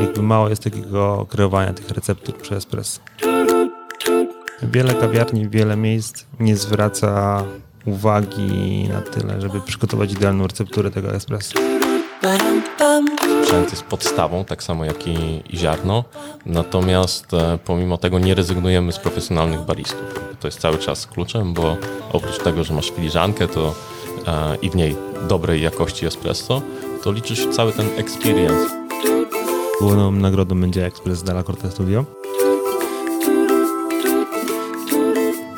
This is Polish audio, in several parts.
Jakby mało jest takiego kreowania tych receptur przez espresso. Wiele kawiarni, wiele miejsc nie zwraca uwagi na tyle, żeby przygotować idealną recepturę tego espresso. Sprzęt jest podstawą, tak samo jak i, ziarno, natomiast e, pomimo tego nie rezygnujemy z profesjonalnych baristów. To jest cały czas kluczem, bo oprócz tego, że masz filiżankę to, i w niej dobrej jakości espresso, to liczysz cały ten experience. Główną nagrodą będzie ekspres Dalla Corte Studio.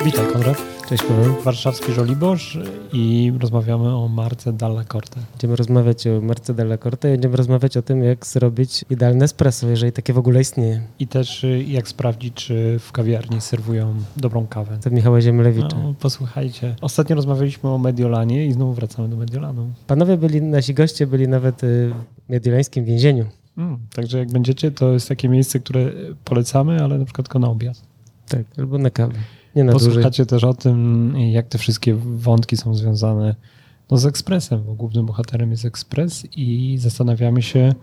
Witaj Konrad. Cześć Paweł. Warszawski Żoliborz i rozmawiamy o marce Dalla Corte. Będziemy rozmawiać o Marce Della Corte i będziemy rozmawiać o tym, jak zrobić idealne espresso, jeżeli takie w ogóle istnieje. I też y, jak sprawdzić, czy w kawiarni serwują dobrą kawę. To Michała Ziemlewicza. No, posłuchajcie. Ostatnio rozmawialiśmy o Mediolanie i znowu wracamy do Mediolanu. Panowie byli, nasi goście byli nawet y, w mediolańskim więzieniu. Mm, także jak będziecie, to jest takie miejsce, które polecamy, ale na przykład tylko na obiad. Tak, albo na kawę. Nie. Posłuchacie też o tym, jak te wszystkie wątki są związane no, z ekspresem, bo głównym bohaterem jest ekspres i zastanawiamy się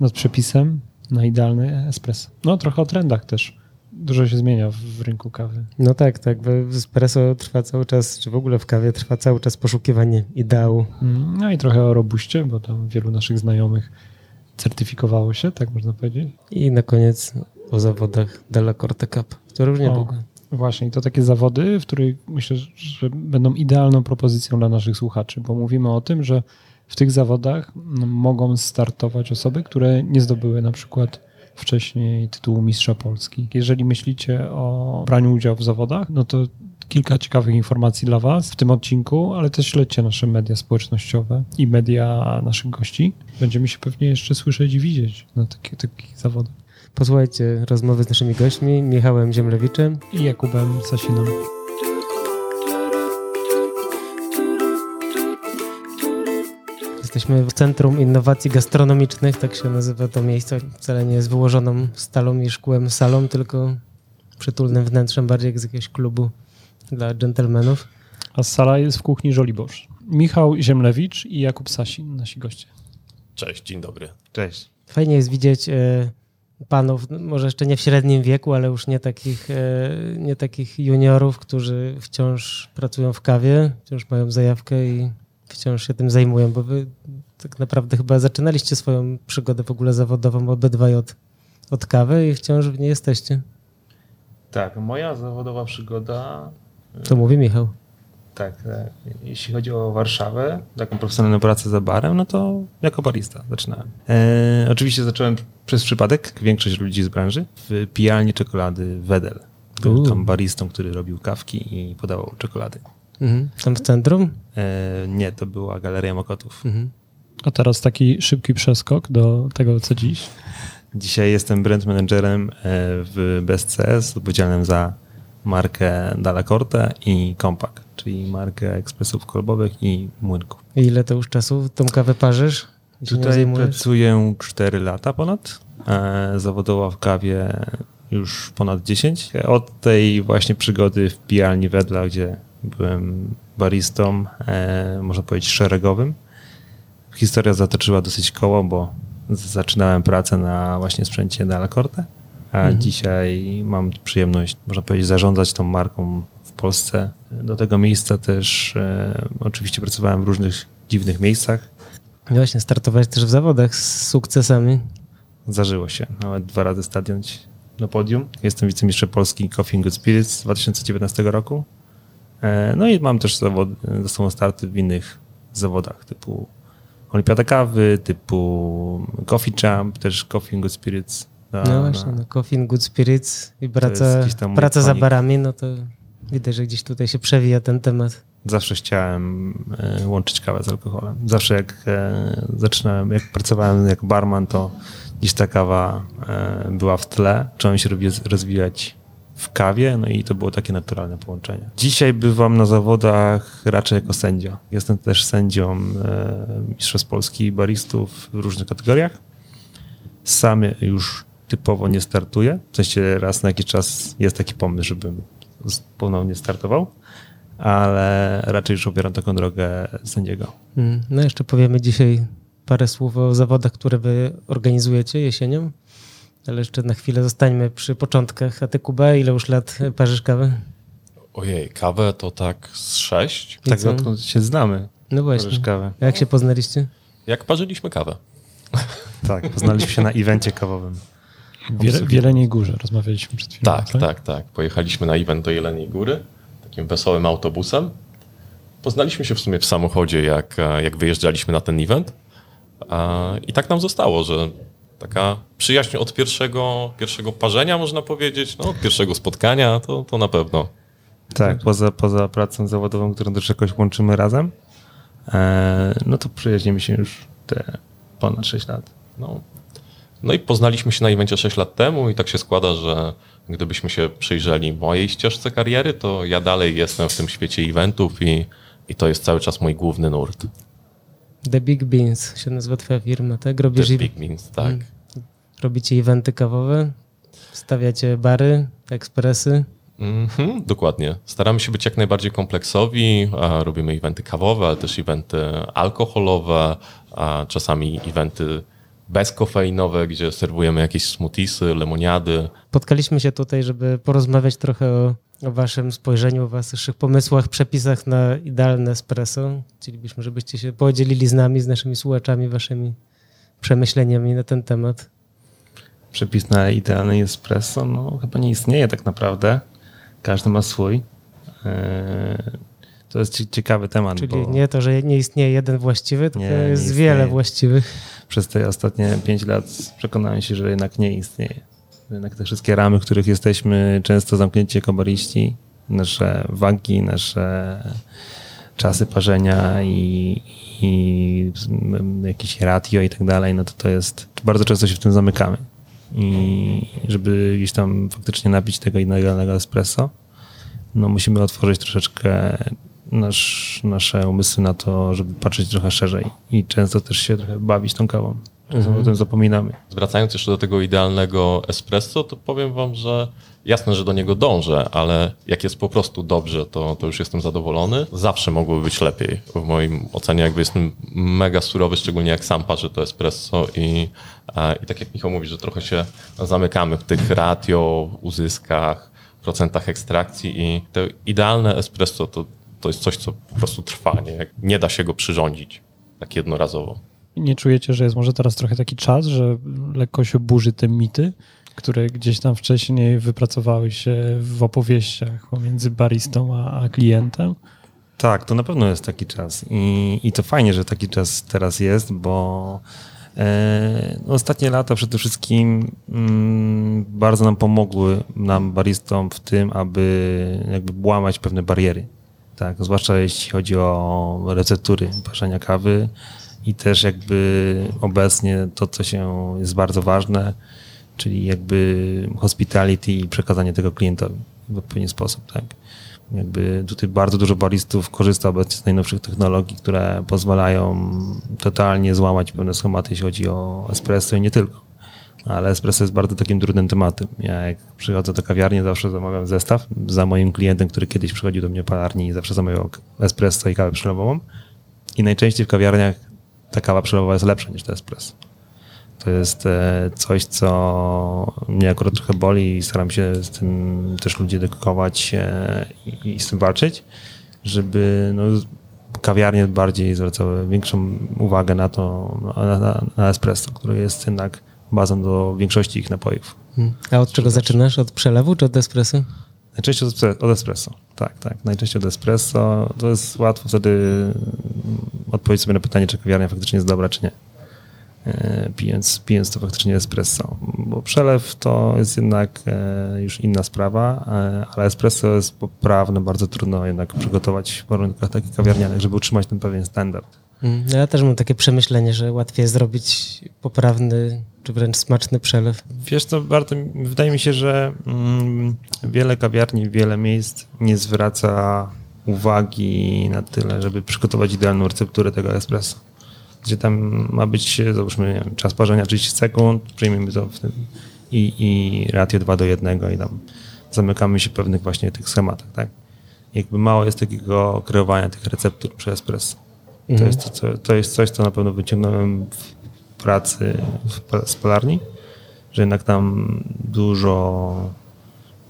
nad przepisem na idealny espresso. No trochę o trendach też. Dużo się zmienia w rynku kawy. No tak, tak. W espresso trwa cały czas, czy w ogóle w kawie trwa cały czas poszukiwanie ideału. Mm, No i trochę o robuście, bo tam wielu naszych znajomych certyfikowało się, tak można powiedzieć. I na koniec o zawodach Della Corte Cup, które już niedługo. Właśnie, to takie zawody, w których myślę, że będą idealną propozycją dla naszych słuchaczy, bo mówimy o tym, że w tych zawodach mm, mogą startować osoby, które nie zdobyły na przykład wcześniej tytułu Mistrza Polski. Jeżeli myślicie o braniu udziału w zawodach, no to kilka ciekawych informacji dla Was w tym odcinku, ale też śledźcie nasze media społecznościowe i media naszych gości. Będziemy się pewnie jeszcze słyszeć i widzieć na takie, takich zawodach. Posłuchajcie rozmowy z naszymi gośćmi, Michałem Ziemlewiczem. I Jakubem Sasiną. Jesteśmy w Centrum Innowacji Gastronomicznych, tak się nazywa to miejsce. Wcale nie jest wyłożoną stalą i szkłem salą, tylko przytulnym wnętrzem, bardziej jak z jakiegoś klubu dla dżentelmenów. A sala jest w kuchni Żoliborz. Michał Ziemlewicz i Jakub Sasin, nasi goście. Cześć, dzień dobry. Cześć. Fajnie jest widzieć e, panów, może jeszcze nie w średnim wieku, ale już nie takich, e, nie takich juniorów, którzy wciąż pracują w kawie, wciąż mają zajawkę i wciąż się tym zajmują, bo wy tak naprawdę chyba zaczynaliście swoją przygodę w ogóle zawodową obydwaj od, od kawy i wciąż w niej jesteście. Tak, moja zawodowa przygoda To mówi Michał. Tak, e, jeśli chodzi o Warszawę, taką profesjonalną pracę za barem, no to jako barista zaczynałem. E, oczywiście zacząłem przez przypadek, większość ludzi z branży, w pijalni czekolady Wedel. Był tam baristą, który robił kawki i podawał czekolady. Mhm. Tam w centrum? E, nie, to była Galeria Mokotów. Mhm. A teraz taki szybki przeskok do tego, co dziś. Dzisiaj jestem brand managerem e, w BSCS, odpowiedzialnym za markę Dalla Corte i Compact, czyli markę ekspresów kolbowych i młynków. I ile to już czasu tą kawę parzysz? Tutaj pracuję 4 lata ponad. E, Zawodowo w kawie już ponad 10. Od tej właśnie przygody w pijalni Wedla, gdzie byłem baristą, e, można powiedzieć szeregowym. Historia zatoczyła dosyć koło, bo zaczynałem pracę na właśnie sprzęcie Dalla Corte, a Mhm. dzisiaj mam przyjemność, można powiedzieć, zarządzać tą marką Polsce. Do tego miejsca też e, oczywiście pracowałem w różnych dziwnych miejscach. No właśnie, startowałeś też w zawodach z sukcesami. Zdarzyło się. Nawet dwa razy stadionć na podium. Jestem wicemistrzem Polski Coffee and Good Spirits z 2019 roku. E, No i mam też zawody, ze sobą starty w innych zawodach typu Olimpiada Kawy, typu Coffee Champ, też Coffee and Good Spirits. Na, No właśnie, no, Coffee and Good Spirits i praca, praca za barami, no to widać, że gdzieś tutaj się przewija ten temat. Zawsze chciałem e, łączyć kawę z alkoholem. Zawsze jak e, zaczynałem, jak pracowałem jako barman, to gdzieś ta kawa e, była w tle. Zacząłem się rozwijać w kawie, no i to było takie naturalne połączenie. Dzisiaj bywam na zawodach raczej jako sędzia. Jestem też sędzią Mistrzostw Polski baristów w różnych kategoriach. Sam już typowo nie startuję. W sensie raz na jakiś czas jest taki pomysł, żebym ponownie startował ale raczej już obieram taką drogę sędziego. Mm, No jeszcze powiemy dzisiaj parę słów o zawodach, które wy organizujecie jesienią. Ale jeszcze na chwilę zostańmy przy początkach. A ty, Kuba, ile już lat parzysz kawę? Ojej, kawę to tak z sześć. I Tak co? odkąd się znamy, No właśnie. parzysz kawę. A Jak się poznaliście? Jak parzyliśmy kawę. Tak, poznaliśmy się na evencie kawowym. W Wiele, w Jeleniej Górze rozmawialiśmy przed chwilą. Tak, tak, tak. Pojechaliśmy na event do Jeleniej Góry takim wesołym autobusem. Poznaliśmy się w sumie w samochodzie, jak, e, jak wyjeżdżaliśmy na ten event. E, I tak nam zostało, że taka przyjaźń od pierwszego, pierwszego parzenia, można powiedzieć, no, od pierwszego spotkania, to, to na pewno. Tak, poza, poza pracą zawodową, którą też jakoś łączymy razem, e, no to przyjaźnimy się już te ponad 6 lat. No. No i poznaliśmy się na evencie 6 lat temu i tak się składa, że gdybyśmy się przyjrzeli mojej ścieżce kariery, to ja dalej jestem w tym świecie eventów i, i to jest cały czas mój główny nurt. The Big Beans się nazywa twoja firma, tak? Robisz The i- Big Means, tak. Mm. Robicie eventy kawowe, stawiacie bary, ekspresy. Mhm, dokładnie. Staramy się być jak najbardziej kompleksowi. Robimy eventy kawowe, ale też eventy alkoholowe, a czasami eventy bezkofeinowe, gdzie serwujemy jakieś smoothiesy, lemoniady. Spotkaliśmy się tutaj, żeby porozmawiać trochę o, o waszym spojrzeniu, o waszych pomysłach, przepisach na idealne espresso. Chcielibyśmy, żebyście się podzielili z nami, z naszymi słuchaczami, waszymi przemyśleniami na ten temat. Przepis na idealny espresso, no chyba nie istnieje tak naprawdę. Każdy ma swój. To jest cie- ciekawy temat, Czyli bo nie to, że nie istnieje jeden właściwy, tylko Nie, jest wiele właściwych. przez te ostatnie 5 lat przekonałem się, że jednak nie istnieje. Jednak te wszystkie ramy, w których jesteśmy często zamknięci jako bariści, nasze wagi, nasze czasy parzenia i, i jakieś ratio i tak dalej, no to to jest, bardzo często się w tym zamykamy. I żeby gdzieś tam faktycznie napić tego idealnego espresso, no musimy otworzyć troszeczkę nasz, nasze umysły na to, żeby patrzeć trochę szerzej i często też się trochę bawić tą kawą. Czasem o tym zapominamy. Wracając jeszcze do tego idealnego espresso, to powiem wam, że jasne, że do niego dążę, ale jak jest po prostu dobrze, to, to już jestem zadowolony. Zawsze mogłoby być lepiej. W moim ocenie jakby jestem mega surowy, szczególnie jak sam parzę to espresso i, i tak jak Michał mówi, że trochę się zamykamy w tych ratio, uzyskach, procentach ekstrakcji i to idealne espresso to, to jest coś, co po prostu trwa, nie? Nie da się go przyrządzić tak jednorazowo. Nie czujecie, że jest może teraz trochę taki czas, że lekko się burzy te mity, które gdzieś tam wcześniej wypracowały się w opowieściach pomiędzy baristą a, a klientem? Tak, to na pewno jest taki czas i, i to fajnie, że taki czas teraz jest, bo e, no ostatnie lata przede wszystkim mm, bardzo nam pomogły, nam baristom w tym, aby jakby łamać pewne bariery. Tak, zwłaszcza jeśli chodzi o receptury parzenia kawy i też jakby obecnie to, co się jest bardzo ważne, czyli jakby hospitality i przekazanie tego klientowi w odpowiedni sposób, tak. Jakby tutaj bardzo dużo baristów korzysta obecnie z najnowszych technologii, które pozwalają totalnie złamać pewne schematy, jeśli chodzi o espresso i nie tylko. Ale espresso jest bardzo takim trudnym tematem. Ja jak przychodzę do kawiarni, zawsze zamawiam zestaw za moim klientem, który kiedyś przychodził do mnie palarni i zawsze zamawiał espresso i kawę przelewową. I najczęściej w kawiarniach ta kawa przelewowa jest lepsza niż to espresso. To jest e, coś, co mnie akurat trochę boli i staram się z tym też ludzi edukować e, i, z tym walczyć, żeby no, kawiarnie bardziej zwracały większą uwagę na to, na, na, na espresso, które jest jednak bazą do większości ich napojów. Hmm. A od czego zaczynasz? Od przelewu czy od espresso? Najczęściej od espre- od espresso. Tak, tak. Najczęściej od espresso. To jest łatwo wtedy mm, odpowiedzieć sobie na pytanie, czy kawiarnia faktycznie jest dobra, czy nie. E, Pijąc, pijąc to faktycznie espresso. Bo przelew to jest jednak e, już inna sprawa, e, ale espresso jest poprawne, bardzo trudno jednak przygotować w warunkach takich kawiarnianych, żeby utrzymać ten pewien standard. Hmm. No Ja też mam takie przemyślenie, że łatwiej jest zrobić poprawny czy wręcz smaczny przelew. Wiesz co, warto, wydaje mi się, że mm, wiele kawiarni, wiele miejsc nie zwraca uwagi na tyle, żeby przygotować idealną recepturę tego espresso. Gdzie tam ma być, załóżmy, wiem, czas parzenia 30 sekund, przyjmijmy to w tym i, i ratio 2 do 1 i tam zamykamy się w pewnych właśnie tych schematach, tak? jakby mało jest takiego kreowania tych receptur przez espresso. To, jest to, to jest coś, co na pewno wyciągnąłem w pracy z palarni, że jednak tam dużo,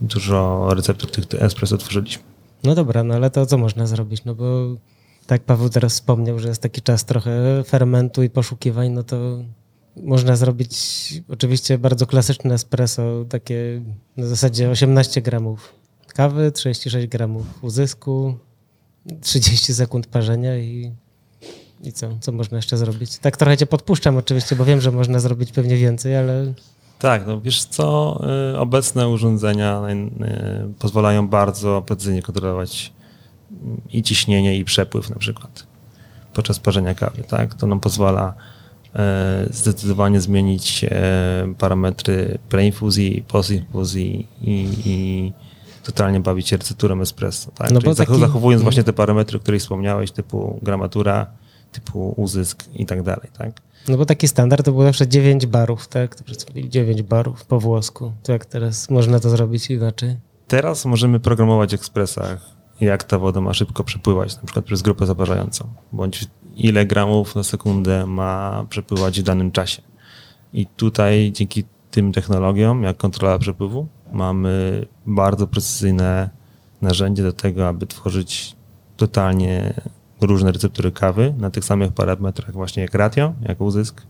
dużo receptur tych espresso tworzyliśmy. No dobra, no ale to co można zrobić? No bo tak Paweł teraz wspomniał, że jest taki czas trochę fermentu i poszukiwań, no to można zrobić oczywiście bardzo klasyczne espresso, takie na zasadzie 18 gramów kawy, 36 gramów uzysku, 30 sekund parzenia i, i co? Co można jeszcze zrobić? Tak trochę cię podpuszczam oczywiście, bo wiem, że można zrobić pewnie więcej, ale Tak, no wiesz co, y, obecne urządzenia y, pozwalają bardzo precyzyjnie kontrolować mm, i ciśnienie, i przepływ na przykład podczas parzenia kawy, tak? To nam pozwala e, zdecydowanie zmienić parametry preinfuzji, postinfuzji i, i totalnie bawić się recepturą espresso, tak? No Czyli bo taki- zachowując właśnie te parametry, o których wspomniałeś, typu gramatura, typu uzysk i tak dalej, tak? No bo taki standard to było zawsze 9 barów, tak? To przedstawili 9 barów po włosku. To jak teraz można to zrobić inaczej? Teraz możemy programować w ekspresach, jak ta woda ma szybko przepływać, na przykład przez grupę zaparzającą, bądź ile gramów na sekundę ma przepływać w danym czasie. I tutaj dzięki tym technologiom, jak kontrola przepływu, mamy bardzo precyzyjne narzędzie do tego, aby tworzyć totalnie różne receptury kawy na tych samych parametrach właśnie jak ratio, jak uzysk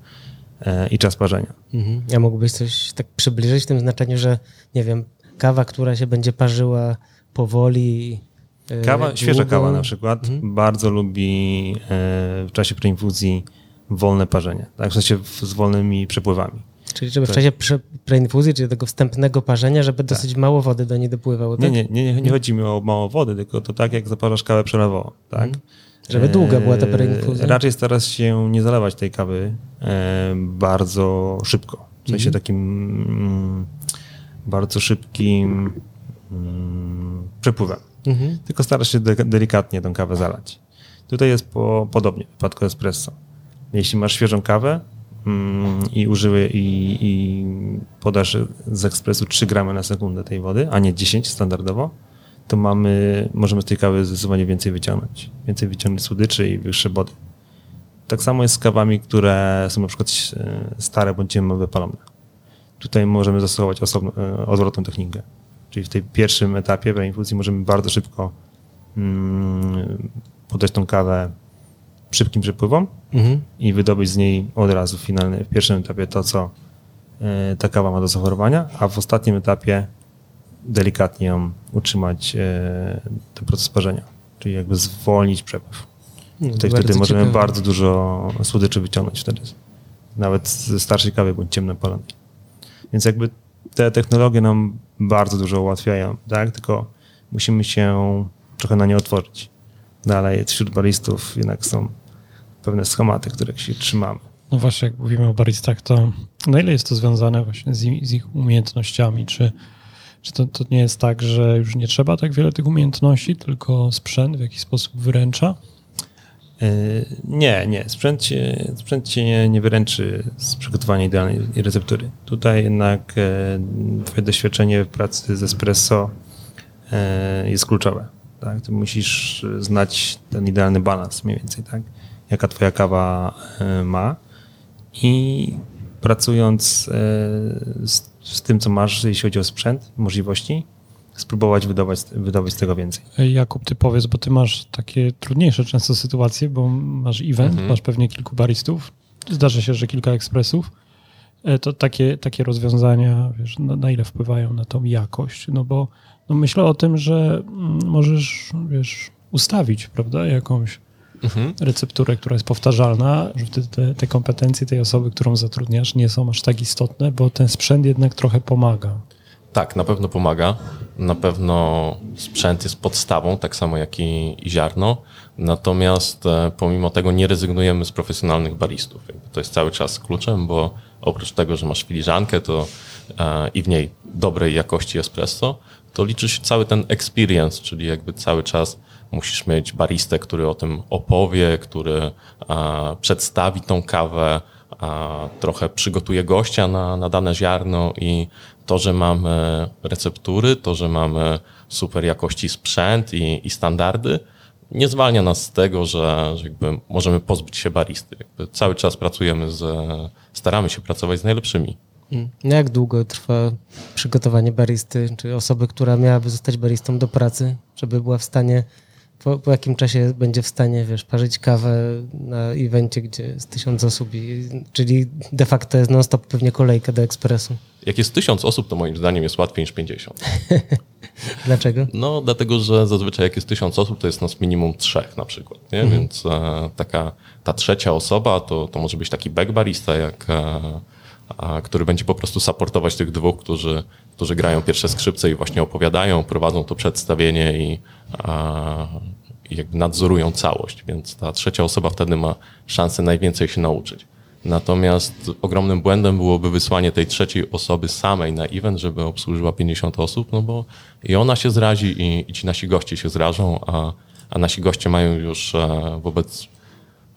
e, i czas parzenia. Mhm. Ja mógłbyś coś tak przybliżyć w tym znaczeniu, że nie wiem, kawa, która się będzie parzyła powoli. e, Kawa, świeża długo. kawa na przykład bardzo lubi e, w czasie preinfuzji wolne parzenie, tak? W sensie z wolnymi przepływami. Czyli żeby w Tak. czasie preinfuzji, czyli tego wstępnego parzenia, żeby dosyć mało wody do niej dopływało, Nie, tak? nie, nie, nie, nie chodzi mi o mało wody, tylko to tak jak zaparzasz kawę przelewową, tak? Żeby długa była ta E, preinfuzja. Raczej starasz się nie zalewać tej kawy e, bardzo szybko. W sensie takim mm, bardzo szybkim mm, przepływem. Mhm. tylko starasz się de- delikatnie tą kawę zalać. Tutaj jest po, podobnie w przypadku espresso. Jeśli masz świeżą kawę mm, i użyły i, i podasz z ekspresu 3 gramy na sekundę tej wody, a nie 10 standardowo, to mamy, możemy z tej kawy zdecydowanie więcej wyciągnąć. Więcej wyciągnąć słodyczy i wyższe body. Tak samo jest z kawami, które są na przykład e, stare bądź wypalone. Tutaj możemy zastosować osobno, e, odwrotną technikę. Czyli w tej pierwszym etapie preinfuzji możemy bardzo szybko mm, podać tą kawę szybkim przepływom Mhm. i wydobyć z niej od razu w, finalny, w pierwszym etapie to, co e, ta kawa ma do zaoferowania, a w ostatnim etapie delikatnie utrzymać e, ten proces parzenia, czyli jakby zwolnić przepływ. No, wtedy możemy ciekawe. bardzo dużo słodyczy wyciągnąć wtedy. Nawet ze starszej kawy bądź ciemno palonej. Więc jakby te technologie nam bardzo dużo ułatwiają, tak? Tylko musimy się trochę na nie otworzyć. Dalej wśród baristów jednak są pewne schematy, których się trzymamy. No właśnie, jak mówimy o baristach, to na ile jest to związane właśnie z ich umiejętnościami? Czy, czy to, to nie jest tak, że już nie trzeba tak wiele tych umiejętności, tylko sprzęt w jakiś sposób wyręcza? Yy, Nie, nie. Sprzęt cię, sprzęt cię nie, nie wyręczy z przygotowania idealnej receptury. Tutaj jednak e, twoje doświadczenie w pracy z espresso e, jest kluczowe. Tak? Ty musisz znać ten idealny balans mniej więcej, tak? jaka twoja kawa e, ma i pracując z, z tym, co masz, jeśli chodzi o sprzęt, możliwości, spróbować wydobyć, wydobyć z tego więcej. Ej, Jakub, ty powiedz, bo ty masz takie trudniejsze często sytuacje, bo masz event, Mhm. masz pewnie kilku baristów, zdarza się, że kilka ekspresów. E, To takie, takie rozwiązania, wiesz, na, na ile wpływają na tą jakość? No bo no myślę o tym, że mm, możesz, wiesz, ustawić, prawda, jakąś Mhm. recepturę, która jest powtarzalna, że wtedy te, te kompetencje tej osoby, którą zatrudniasz, nie są aż tak istotne, bo ten sprzęt jednak trochę pomaga. Tak, na pewno pomaga. Na pewno sprzęt jest podstawą, tak samo jak i, i ziarno. Natomiast e, pomimo tego nie rezygnujemy z profesjonalnych baristów. To jest cały czas kluczem, bo oprócz tego, że masz filiżankę to, e, i w niej dobrej jakości espresso, to liczy się cały ten experience, czyli jakby cały czas musisz mieć baristę, który o tym opowie, który przedstawi tą kawę trochę przygotuje gościa na, na dane ziarno i to, że mamy receptury, to, że mamy super jakości sprzęt i, i standardy, nie zwalnia nas z tego, że, że jakby możemy pozbyć się baristy. Jakby cały czas pracujemy z, staramy się pracować z najlepszymi. Mm. Jak długo trwa przygotowanie baristy, czy osoby, która miałaby zostać baristą do pracy, żeby była w stanie, po, po jakim czasie będzie w stanie, wiesz, parzyć kawę na evencie, gdzie jest tysiąc osób, i, czyli de facto jest non-stop pewnie kolejka do ekspresu. Jak jest tysiąc osób, to moim zdaniem jest łatwiej niż 50. Dlaczego? No, dlatego, że zazwyczaj jak jest tysiąc osób, to jest nas minimum trzech na przykład, nie? Mhm. Więc e, taka, ta trzecia osoba to, to może być taki back barista, jak, e, a, który będzie po prostu supportować tych dwóch, którzy, którzy grają pierwsze skrzypce i właśnie opowiadają, prowadzą to przedstawienie i, a, jakby nadzorują całość, więc ta trzecia osoba wtedy ma szansę najwięcej się nauczyć. Natomiast ogromnym błędem byłoby wysłanie tej trzeciej osoby samej na event, żeby obsłużyła 50 osób, no bo i ona się zrazi i, i ci nasi goście się zrażą, a, a nasi goście mają już e, wobec,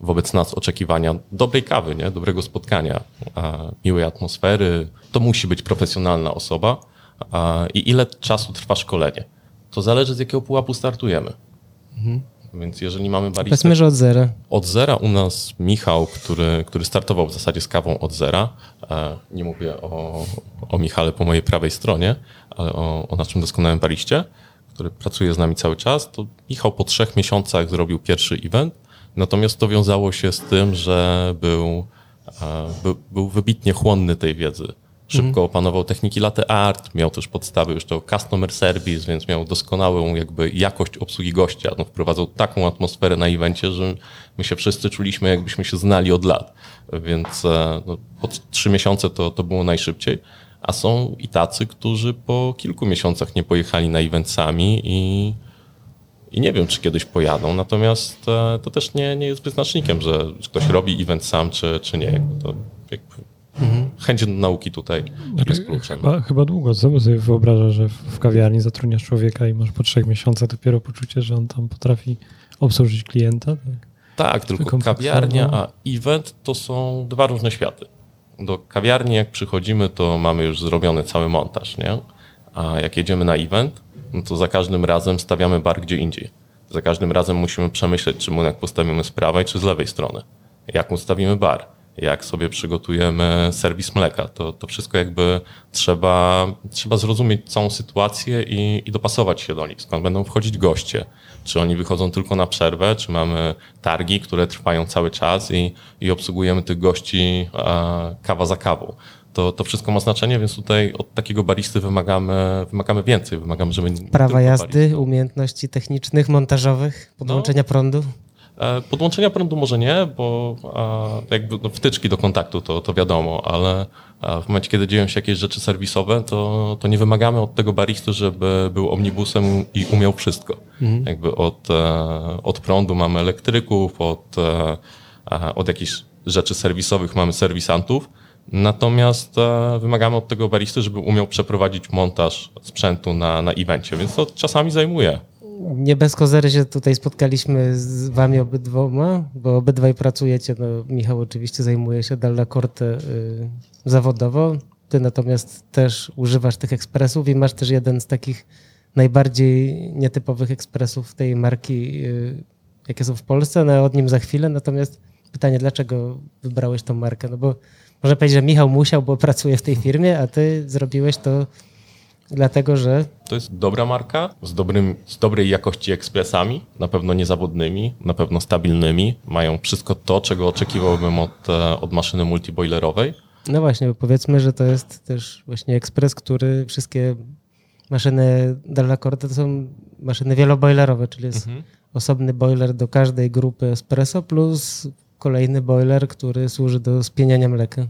wobec nas oczekiwania dobrej kawy, nie? dobrego spotkania, miłej atmosfery. To musi być profesjonalna osoba. I ile czasu trwa szkolenie? To zależy z jakiego pułapu startujemy. Więc jeżeli mamy baristę... Powiedzmy, że od zera. Od zera u nas Michał, który, który startował w zasadzie z kawą od zera. Nie mówię o, o Michale po mojej prawej stronie, ale o, o naszym doskonałym bariście, który pracuje z nami cały czas. To Michał po trzech miesiącach zrobił pierwszy event, natomiast to wiązało się z tym, że był, e, był, był wybitnie chłonny tej wiedzy. Szybko opanował techniki latte art, miał też podstawy już do customer service, więc miał doskonałą jakby jakość obsługi gościa. No, wprowadzał taką atmosferę na evencie, że my się wszyscy czuliśmy jakbyśmy się znali od lat. Więc e, no, po trzy miesiące to, to było najszybciej. A są i tacy, którzy po kilku miesiącach nie pojechali na event sami i, i nie wiem, czy kiedyś pojadą. Natomiast e, to też nie, nie jest wyznacznikiem, że ktoś robi event sam, czy, czy nie. To, jakby Chęć do nauki tutaj jest kluczem. Chyba, chyba długo, co? Sobie wyobrażasz, że w kawiarni zatrudniasz człowieka i masz po trzech miesiącach dopiero poczucie, że on tam potrafi obsłużyć klienta. Tak? Tak, tylko kawiarnia, a event to są dwa różne światy. Do kawiarni jak przychodzimy, to mamy już zrobiony cały montaż, nie? A jak jedziemy na event, no to za każdym razem stawiamy bar gdzie indziej. Za każdym razem musimy przemyśleć, czy munek postawimy z prawej, czy z lewej strony. Jak ustawimy bar, jak sobie przygotujemy serwis mleka. To, to wszystko jakby trzeba, trzeba zrozumieć całą sytuację i, i dopasować się do nich. Skąd będą wchodzić goście? Czy oni wychodzą tylko na przerwę, czy mamy targi, które trwają cały czas i, i obsługujemy tych gości e, kawa za kawą. To, to wszystko ma znaczenie, więc tutaj od takiego baristy wymagamy, wymagamy więcej. Wymagamy, żeby Prawa jazdy, umiejętności technicznych, montażowych, podłączenia prądu. E, Podłączenia prądu może nie, bo jakby no, wtyczki do kontaktu to, to wiadomo, ale w momencie, kiedy dzieją się jakieś rzeczy serwisowe, to, to nie wymagamy od tego baristy, żeby był omnibusem i umiał wszystko. Jakby od, e, od prądu mamy elektryków, od, e, od jakichś rzeczy serwisowych mamy serwisantów, natomiast e, wymagamy od tego baristy, żeby umiał przeprowadzić montaż sprzętu na, na evencie, więc to czasami zajmuje Nie bez kozery się tutaj spotkaliśmy z wami obydwoma, bo obydwaj pracujecie. No, Michał oczywiście zajmuje się Dalla Corte y, zawodowo. Ty natomiast też używasz tych ekspresów i masz też jeden z takich najbardziej nietypowych ekspresów tej marki, y, jakie są w Polsce. No, od nim za chwilę. Natomiast pytanie, dlaczego wybrałeś tą markę? No bo można powiedzieć, że Michał musiał, bo pracuje w tej firmie, a ty zrobiłeś to dlatego, że To jest dobra marka z, dobrym, z dobrej jakości ekspresami, na pewno niezawodnymi, na pewno stabilnymi. Mają wszystko to, czego oczekiwałbym od, e, od maszyny multiboilerowej. No właśnie, bo powiedzmy, że to jest też właśnie ekspres, który wszystkie maszyny Dalla Corte to są maszyny wielobojlerowe, czyli jest osobny boiler do każdej grupy espresso plus kolejny boiler, który służy do spieniania mleka.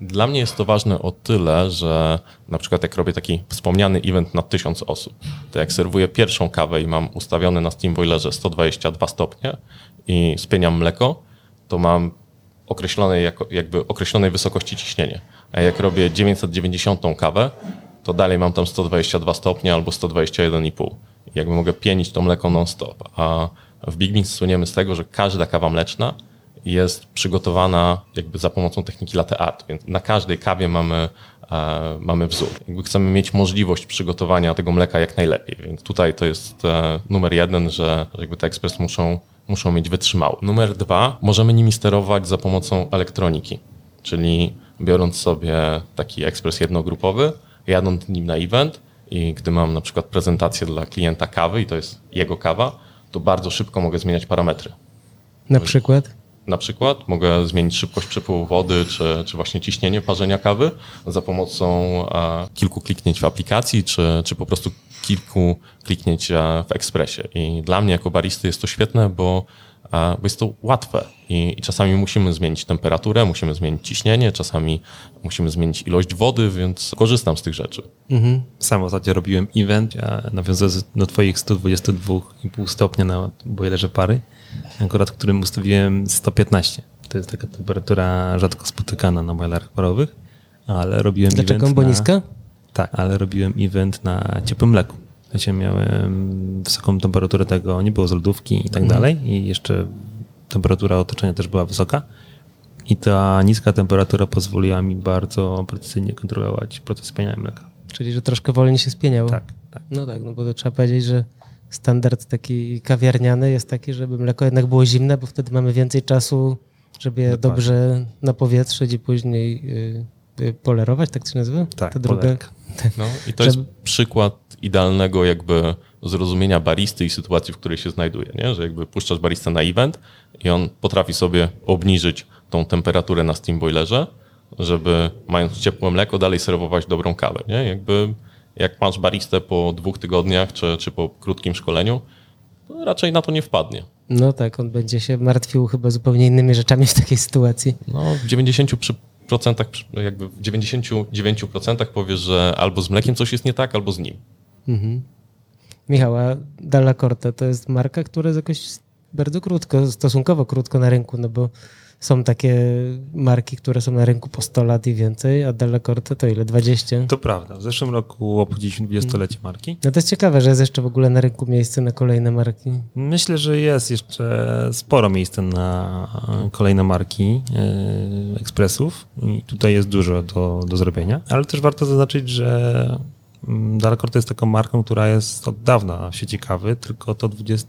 Dla mnie jest to ważne o tyle, że na przykład jak robię taki wspomniany event na 1000 osób, to jak serwuję pierwszą kawę i mam ustawione na Steam Boilerze 122 stopnie i spieniam mleko, to mam określonej, jako, jakby określonej wysokości ciśnienie. A jak robię 990 kawę, to dalej mam tam 122 stopnie albo 121,5. I Jakby mogę pienić to mleko non-stop. A w Big Beans słyniemy z tego, że każda kawa mleczna jest przygotowana jakby za pomocą techniki latte art, więc na każdej kawie mamy, e, mamy wzór. Jakby chcemy mieć możliwość przygotowania tego mleka jak najlepiej, więc tutaj to jest e, numer jeden, że jakby te ekspres muszą, muszą mieć wytrzymały. Numer dwa, możemy nimi sterować za pomocą elektroniki, czyli biorąc sobie taki ekspres jednogrupowy, jadąc nim na event i gdy mam na przykład prezentację dla klienta kawy i to jest jego kawa, to bardzo szybko mogę zmieniać parametry. Na przykład? Na przykład mogę zmienić szybkość przepływu wody, czy, czy właśnie ciśnienie parzenia kawy za pomocą kilku kliknięć w aplikacji, czy, czy po prostu kilku kliknięć w ekspresie. I dla mnie jako baristy jest to świetne, bo, bo jest to łatwe I, i czasami musimy zmienić temperaturę, musimy zmienić ciśnienie, czasami musimy zmienić ilość wody, więc korzystam z tych rzeczy. Mhm. Sam ostatnio robiłem event, ja nawiązując do twoich 122,5 stopnia na boilerze pary, akurat którym ustawiłem 115. To jest taka temperatura rzadko spotykana na boilerach parowych, ale robiłem Dlaczego? event Bo na, niska? Tak, ale robiłem event na ciepłym mleku. Ja miałem wysoką temperaturę tego, nie było z lodówki i tak dalej i jeszcze temperatura otoczenia też była wysoka. I ta niska temperatura pozwoliła mi bardzo precyzyjnie kontrolować proces pienia mleka. Czyli, że troszkę wolniej się spieniało. Tak, tak. No tak, no bo to trzeba powiedzieć, że standard taki kawiarniany jest taki, żeby mleko jednak było zimne, bo wtedy mamy więcej czasu, żeby je Dokładnie. dobrze napowietrzyć i później y, y, polerować, tak to się nazywa? Tak, Ta druga. No i to Żeby- jest przykład idealnego jakby zrozumienia baristy i sytuacji, w której się znajduje, nie? że jakby puszczasz baristę na event i on potrafi sobie obniżyć tą temperaturę na steam boilerze, żeby mając ciepłe mleko dalej serwować dobrą kawę. Nie? Jakby jak masz baristę po dwóch tygodniach czy, czy po krótkim szkoleniu, to raczej na to nie wpadnie. No tak, on będzie się martwił chyba zupełnie innymi rzeczami w takiej sytuacji. No, w 90% przy- jakby w 99% powiesz, że albo z mlekiem coś jest nie tak, albo z nim. Mhm. Michała, Dalla Corte to jest marka, która jest jakoś bardzo krótko, stosunkowo krótko na rynku, no bo są takie marki, które są na rynku po 100 lat i więcej, a Dalla Corte to ile? 20? To prawda. W zeszłym roku obchodziliśmy 20-lecie marki. No to jest ciekawe, że jest jeszcze w ogóle na rynku miejsce na kolejne marki. Myślę, że jest jeszcze sporo miejsca na kolejne marki e, ekspresów i tutaj jest dużo do, do zrobienia, ale też warto zaznaczyć, że mm, Dalekor to jest taką marką, która jest od dawna w sieci kawy, tylko to 20,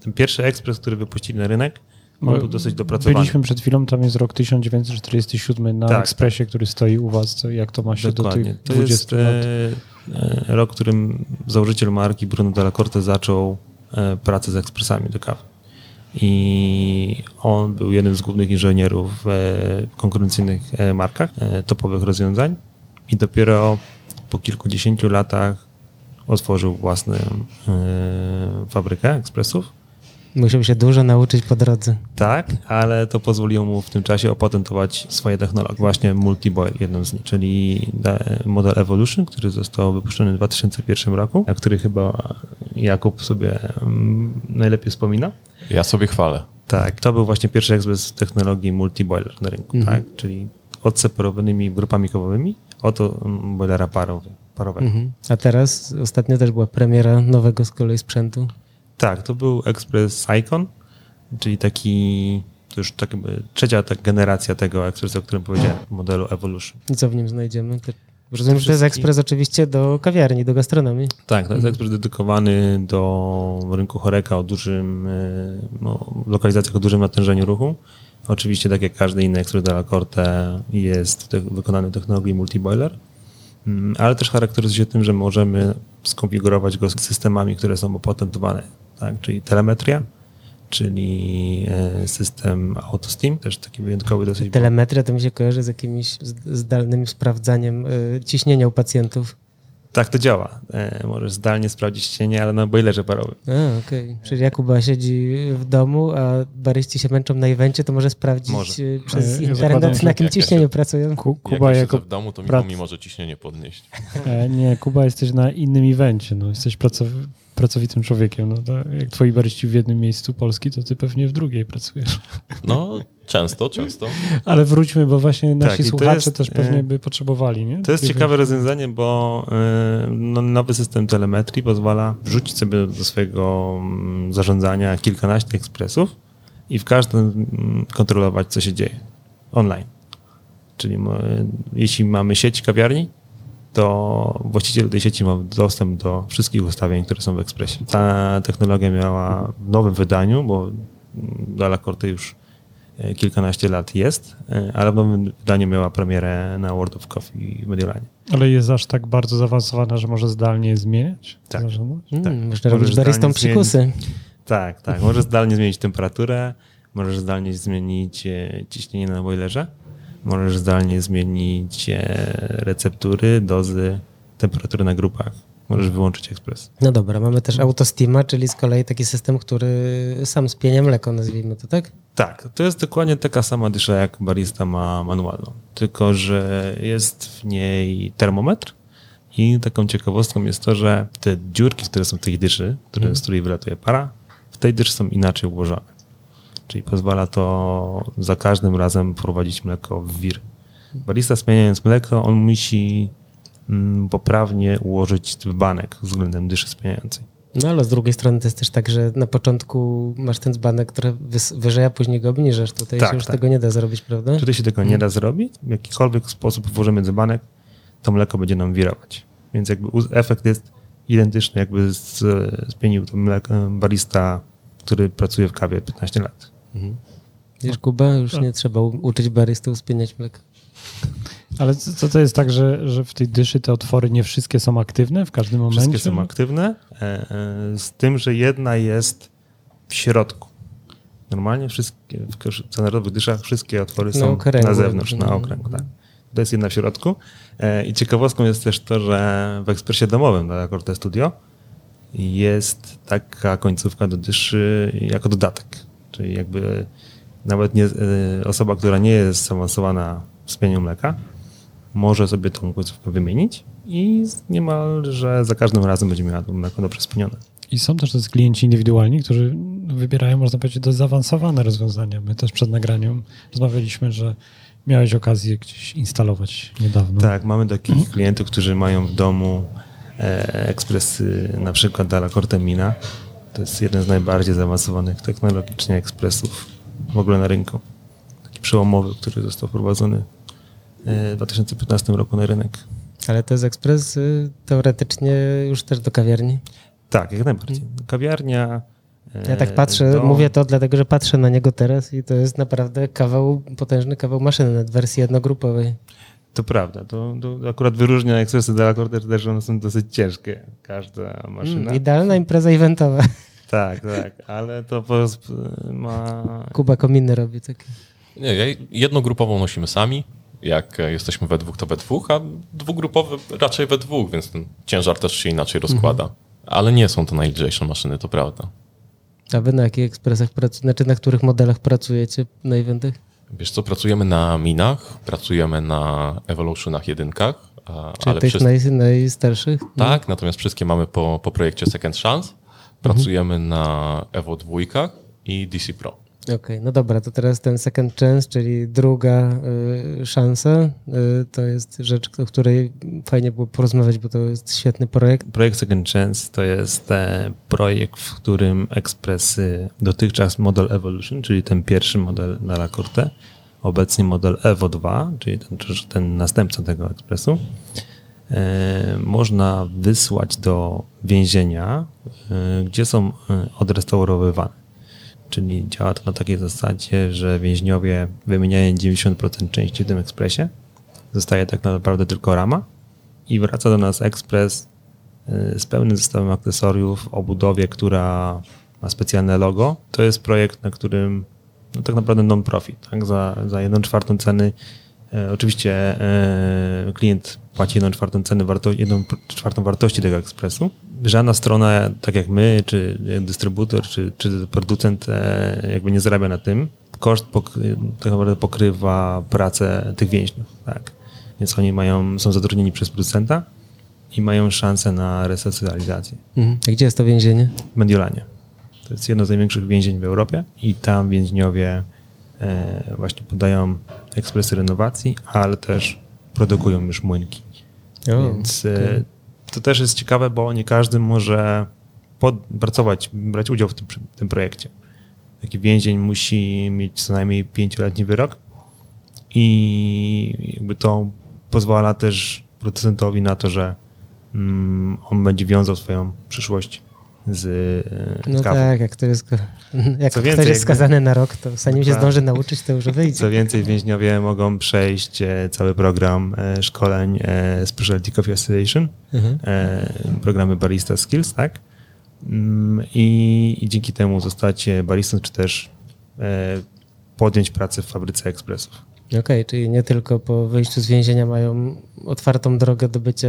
ten pierwszy ekspres, który wypuścili na rynek, on był dosyć dopracowany. Byliśmy przed chwilą, tam jest rok 1947 na Tak, ekspresie, który stoi u was. Co, jak to ma się Dokładnie. do tych To 20 jest lat? e, e, rok, w którym założyciel marki Bruno Della Corte zaczął e, pracę z ekspresami do kawy. I on był jednym z głównych inżynierów w konkurencyjnych e, markach, e, topowych rozwiązań. I dopiero po kilkudziesięciu latach otworzył własną e, fabrykę ekspresów. Musiał się dużo nauczyć po drodze. Tak, ale to pozwoliło mu w tym czasie opatentować swoje technologie. Właśnie multi-boil, jedną z nich, czyli da- model Evolution, który został wypuszczony w 2001 roku, a który chyba Jakub sobie mm, najlepiej wspomina. Ja sobie chwalę. Tak, to był właśnie pierwszy ekspres technologii multi-boiler na rynku, tak? czyli odseparowanymi grupami kawowymi od mm, boilera parowy, parowego. Mhm. A teraz ostatnio też była premiera nowego z kolei sprzętu. Tak, to był ekspres Icon, czyli taki, to już tak trzecia ta generacja tego ekspresu, o którym powiedziałem, modelu Evolution. I co w nim znajdziemy? To, rozumiem, że to jest ekspres oczywiście do kawiarni, do gastronomii. Tak, to jest ekspres dedykowany do rynku choreka o dużym, e, no, lokalizacjach o dużym natężeniu ruchu. Oczywiście, tak jak każdy inny ekspres de la Corte jest te, wykonany w technologii multiboiler, Mm, ale też charakteryzuje się tym, że możemy skonfigurować go z systemami, które są opatentowane, tak? czyli telemetria, czyli e, system AutoSteam, też taki wyjątkowy dosyć. Telemetria to mi się kojarzy z jakimś zdalnym sprawdzaniem y, ciśnienia u pacjentów. Tak to działa. E, możesz zdalnie sprawdzić cienie, ale na boilerze parowym. A, okej. Czyli Jakuba siedzi w domu, a baryści się męczą na evencie, to może sprawdzić Może. przez internet, na jakim jak ja ciśnieniu się- pracują. Ku, Jak Kuba ja jako... w domu, to prac- mi może ciśnienie podnieść. E, nie, Kuba jesteś na innym evencie, no. Jesteś pracow... pracowitym człowiekiem. No, to jak twoi baryści w jednym miejscu Polski, to ty pewnie w drugiej pracujesz. No, często, często. Ale wróćmy, bo właśnie nasi Tak, i to słuchacze jest, też pewnie e, by potrzebowali, nie? To jest ciekawe rozwiązanie, bo y, no, nowy system telemetrii pozwala wrzucić sobie do swojego mm, zarządzania kilkanaście ekspresów i w każdym mm, kontrolować, co się dzieje online. Czyli mo- jeśli mamy sieć kawiarni, to właściciel tej sieci ma dostęp do wszystkich ustawień, które są w Expressie. Ta technologia miała w nowym wydaniu, bo Dala Corte już e, kilkanaście lat jest, e, ale w nowym wydaniu miała premierę na World of Coffee w Mediolanie. Ale jest aż tak bardzo zaawansowana, że może zdalnie zmieniać? Tak. Mm, Tak. Można Możesz robić baristą psikusy. Tak, tak. Możesz zdalnie zmienić temperaturę, możesz zdalnie zmienić e, ciśnienie na boilerze, możesz zdalnie zmienić e, receptury, dozy, temperatury na grupach. Możesz wyłączyć ekspres. No dobra, mamy też autostima, czyli z kolei taki system, który sam spienia mleko, nazwijmy to, tak? Tak, to jest dokładnie taka sama dysza, jak barista ma manualną. Tylko, że jest w niej termometr i taką ciekawostką jest to, że te dziurki, które są w tej dyszy, które, z której wylatuje para, w tej dyszy są inaczej ułożone. Czyli pozwala to za każdym razem prowadzić mleko w wir. Barista spieniając mleko, on musi mm, poprawnie ułożyć dzbanek względem dyszy spieniającej. No ale z drugiej strony to jest też tak, że na początku masz ten dzbanek, który wyżej, a później go obniżasz. Tutaj Tak, się już tak. tego nie da zrobić, prawda? Tutaj się tego nie da zrobić. W jakikolwiek sposób włożymy dzbanek, to mleko będzie nam wirować. Więc jakby efekt jest identyczny, jakby z- spienił to mleko barista, który pracuje w kawie 15 lat. Wiesz, Kuba, już nie trzeba uczyć barystów spieniać mleka. Ale co to jest tak, że, że w tej dyszy te otwory nie wszystkie są aktywne w każdym momencie? Wszystkie są aktywne, e, e, z tym, że jedna jest w środku. Normalnie wszystkie, w standardowych dyszach wszystkie otwory Na są okręgu. na zewnątrz, na Mhm. okręg. Tak. To jest jedna w środku. E, I ciekawostką jest też to, że w ekspresie domowym dla Corte Studio jest taka końcówka do dyszy jako dodatek. Czyli jakby nawet nie, e, osoba, która nie jest zaawansowana w spieniu mleka, może sobie tą końcówkę wymienić i niemalże za każdym razem będzie miała to mleko dobrze spienione. I są też tacy klienci indywidualni, którzy wybierają, można powiedzieć, dość zaawansowane rozwiązania. My też przed nagraniem rozmawialiśmy, że miałeś okazję gdzieś instalować niedawno. Tak, mamy takich klientów, którzy mają w domu e, ekspresy, na przykład Dalla Cortemina. To jest jeden z najbardziej zaawansowanych technologicznie ekspresów w ogóle na rynku. Taki przełomowy, który został wprowadzony e, w 2015 roku na rynek. Ale to jest ekspres y, teoretycznie już też do kawiarni. Tak, jak najbardziej. Kawiarnia. e, Ja tak patrzę, dom. mówię to dlatego, że patrzę na niego teraz i to jest naprawdę kawał, potężny kawał maszyny, nawet w wersji jednogrupowej. To prawda. To, to akurat wyróżnia ekspresy Corte też, że one są dosyć ciężkie. Każda maszyna. Mm, idealna impreza eventowa. Tak, tak, ale to po prostu ma. Kuba kominy robi takie. Nie, ja- jednogrupową nosimy sami. Jak e, jesteśmy we dwóch, to we dwóch, a dwugrupowy raczej we dwóch, więc ten ciężar też się inaczej rozkłada. Ale nie są to najlżejsze maszyny, to prawda. A wy na jakich ekspresach pracujecie, znaczy na których modelach pracujecie na eventach? Wiesz co, pracujemy na minach, pracujemy na Evolutionach jedynkach, a, Czy ale tych wszyscy, naj, najstarszych? tak, natomiast wszystkie mamy po, po projekcie Second Chance. Pracujemy na Evo dwójkach i DC Pro. Okej, no dobra, to teraz ten second chance, czyli druga y, szansa, y, to jest rzecz, o której fajnie było porozmawiać, bo to jest świetny projekt. Projekt Second Chance to jest e, projekt, w którym ekspresy dotychczas model Evolution, czyli ten pierwszy model na La Corte, obecnie model Evo 2, czyli ten, ten następca tego ekspresu, można wysłać do więzienia, e, gdzie są e, odrestaurowywane. Czyli działa to na takiej zasadzie, że więźniowie wymieniają 90% części w tym ekspresie, zostaje tak naprawdę tylko rama i wraca do nas ekspres z pełnym zestawem akcesoriów o budowie, która ma specjalne logo. To jest projekt, na którym no, tak naprawdę non-profit. Tak? Za, za czwartą ceny e, oczywiście e, klient płaci jedną czwartą ceny, warto, jedną czwartą wartości tego ekspresu. Żadna strona, tak jak my, czy dystrybutor, czy, czy producent e, jakby nie zarabia na tym. Koszt pokry, tak naprawdę pokrywa pracę tych więźniów. Tak? Więc oni mają, są zatrudnieni przez producenta i mają szansę na resocjalizację Mhm. A gdzie jest to więzienie? w Mediolanie. To jest jedno z największych więzień w Europie i tam więźniowie e, właśnie podają ekspresy renowacji, ale też produkują już młynki. Więc e, to też jest ciekawe, bo nie każdy może pod, pracować, brać udział w tym, tym projekcie. taki więzień musi mieć co najmniej pięcioletni wyrok i jakby to pozwala też producentowi na to, że mm, on będzie wiązał swoją przyszłość z, e, No z tak, jak, to jest, jak Co ktoś więcej, jest jakby- skazany na rok, to zanim się zdąży nauczyć, to już wyjdzie. Co więcej, więźniowie mogą przejść e, cały program e, szkoleń Specialty Coffee Association, Mhm. programy Barista Skills, tak? Mm, I, I dzięki temu zostać baristą, czy też podjąć pracę w fabryce ekspresów. Okej, czyli nie tylko po wyjściu z więzienia mają otwartą drogę do bycia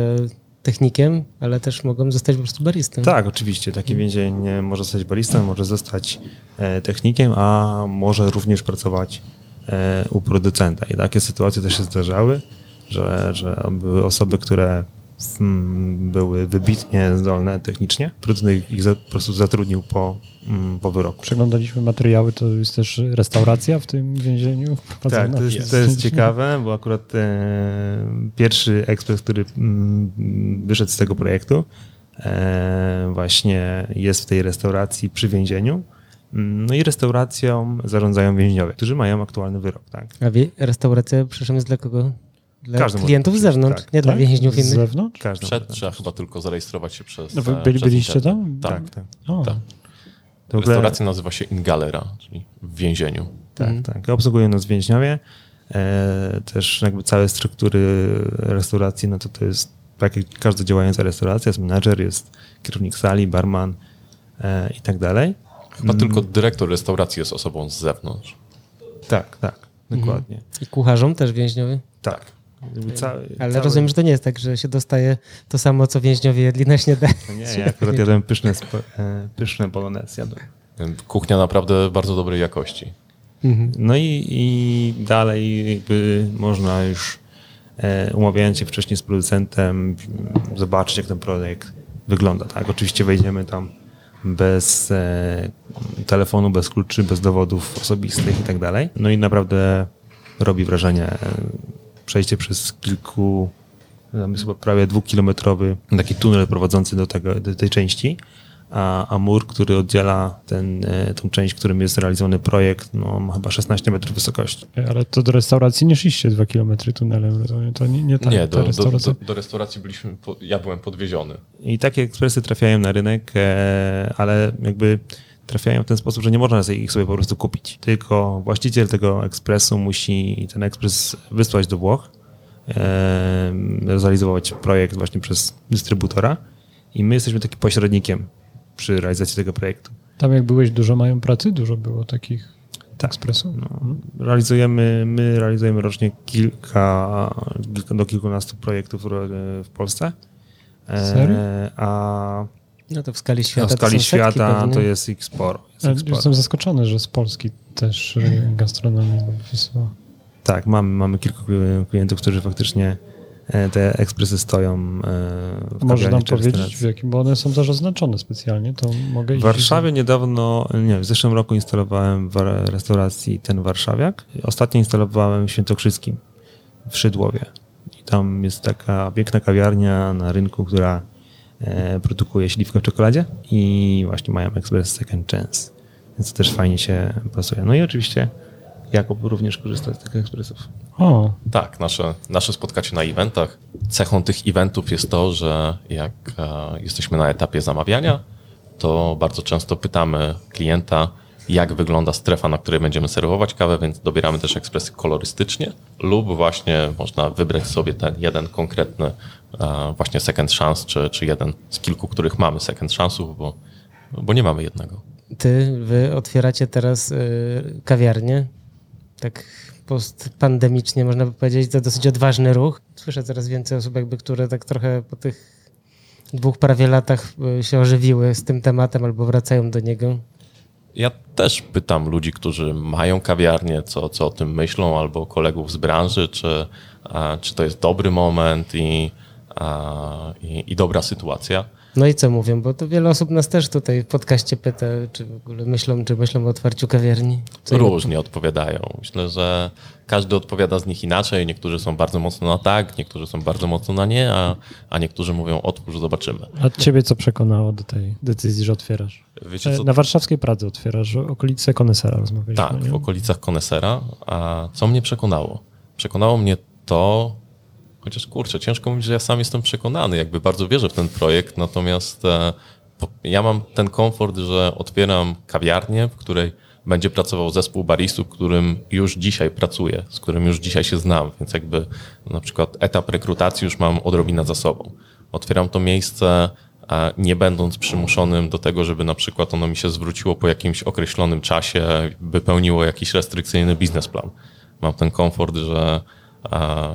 technikiem, ale też mogą zostać po prostu baristą. Tak, oczywiście. Taki więzień e, może zostać baristą, może zostać e, technikiem, a może również pracować e, u producenta. I takie sytuacje też się zdarzały, że, że były osoby, które mm, były wybitnie zdolne technicznie. Producent ich za, po prostu zatrudnił po, mm, po wyroku. Przeglądaliśmy materiały, to jest też restauracja w tym więzieniu. Tak, to jest, to jest ciekawe, bo akurat e, pierwszy ekspres, który mm, wyszedł z tego projektu, e, właśnie jest w tej restauracji przy więzieniu. Mm, No i restauracją zarządzają więźniowie, którzy mają aktualny wyrok. Tak? A wie, restauracja, przepraszam, jest dla kogo? Dla Każdy klientów z zewnątrz, tak. nie dla Tak? więźniów Z innych. zewnątrz? Każdy Przed może. trzeba chyba tylko zarejestrować się przez. No wy e, byli, przez byliście tam? Tak. Tak, tak. Tak. Restauracja nazywa się Ingalera, czyli w więzieniu. Tak, Mhm. tak. Obsługują nas więźniowie. E, też jakby całe struktury restauracji, no to to jest tak jak każda działająca restauracja, jest menadżer, jest kierownik sali, barman e, i tak dalej. Chyba Mm. tylko dyrektor restauracji jest osobą z zewnątrz. Tak, tak, dokładnie. I kucharzom też więźniowie. Tak. Cały, Ale cały- rozumiem, że to nie jest tak, że się dostaje to samo, co więźniowie jedli na śniadanie. No Nie, ja akurat jadłem pyszne, spo- e, pyszne bolognese jadłem. Kuchnia naprawdę bardzo dobrej jakości. Mhm. No i, i dalej jakby można już e, umawiając się wcześniej z producentem zobaczyć jak ten projekt wygląda. Tak? Oczywiście wejdziemy tam bez e, telefonu, bez kluczy, bez dowodów osobistych i tak dalej. No i naprawdę robi wrażenie przejście przez kilku tam jest chyba prawie dwukilometrowy taki tunel prowadzący do, tego, do tej części, a, a mur, który oddziela ten, e, tą część, którym jest realizowany projekt, no, ma chyba 16 metrów wysokości. ale to do restauracji nie szliście dwa kilometry tunelem? To nie, nie ta, nie, ta do, do, restauracja. do, do restauracji byliśmy, po, ja byłem podwieziony. I takie ekspresy trafiają na rynek, e, ale jakby trafiają w ten sposób, że nie można sobie ich sobie po prostu kupić. Tylko właściciel tego ekspresu musi ten ekspres wysłać do Włoch, e, zrealizować projekt właśnie przez dystrybutora i my jesteśmy takim pośrednikiem przy realizacji tego projektu. Tam jak byłeś, dużo mają pracy? Dużo było takich ekspresów? No, realizujemy, my realizujemy rocznie kilka, do kilkunastu projektów ro- w Polsce. E, Serio? A No to w skali a świata w skali to świata pewnie. to jest ich sporo. Jest ich sporo. Jestem zaskoczony, że z Polski też gastronomia wysyła. Tak, mamy, mamy kilku klientów, którzy faktycznie e, te ekspresy stoją e, w Może nam powiedzieć, w jakim, bo one są zaznaczone specjalnie, to mogę W iść. Warszawie niedawno, nie w zeszłym roku instalowałem w restauracji ten warszawiak. Ostatnio instalowałem w Świętokrzyskim w Szydłowie. I tam jest taka piękna kawiarnia na rynku, która produkuje śliwkę w czekoladzie i właśnie mają ekspres second chance. Więc to też fajnie się pasuje. No i oczywiście Jakub również korzysta z tych ekspresów. O, Tak, nasze, nasze spotkacie na eventach. Cechą tych eventów jest to, że jak e, jesteśmy na etapie zamawiania, to bardzo często pytamy klienta, jak wygląda strefa, na której będziemy serwować kawę, więc dobieramy też ekspresy kolorystycznie lub właśnie można wybrać sobie ten jeden konkretny e, właśnie second chance, czy, czy jeden z kilku, których mamy second chance'ów, bo, bo nie mamy jednego. Ty, wy otwieracie teraz y, kawiarnię, tak postpandemicznie można by powiedzieć, to dosyć odważny ruch. Słyszę coraz więcej osób, jakby, które tak trochę po tych dwóch prawie latach y, się ożywiły z tym tematem albo wracają do niego. Ja też pytam ludzi, którzy mają kawiarnię, co, co o tym myślą, albo kolegów z branży, czy, a, czy to jest dobry moment i, i, i dobra sytuacja. No i co mówią? Bo to wiele osób nas też tutaj w podcaście pyta, czy w ogóle myślą, czy myślą o otwarciu kawiarni. Co Różnie odpowiadają. Myślę, że każdy odpowiada z nich inaczej. Niektórzy są bardzo mocno na tak, niektórzy są bardzo mocno na nie, a, a niektórzy mówią otwórz, zobaczymy. A ciebie co przekonało do tej decyzji, że otwierasz? Wiecie co? E, Na warszawskiej Pradze otwierasz, okolice Konesera rozmawialiśmy. Tak, nie? w okolicach Konesera. A co mnie przekonało? Przekonało mnie to, chociaż kurczę, ciężko mówić, że ja sam jestem przekonany, jakby bardzo wierzę w ten projekt, natomiast e, ja mam ten komfort, że otwieram kawiarnię, w której będzie pracował zespół baristów, którym już dzisiaj pracuję, z którym już dzisiaj się znam, więc jakby na przykład etap rekrutacji już mam odrobinę za sobą. Otwieram to miejsce nie będąc przymuszonym do tego, żeby na przykład ono mi się zwróciło po jakimś określonym czasie, wypełniło jakiś restrykcyjny biznesplan. Mam ten komfort, że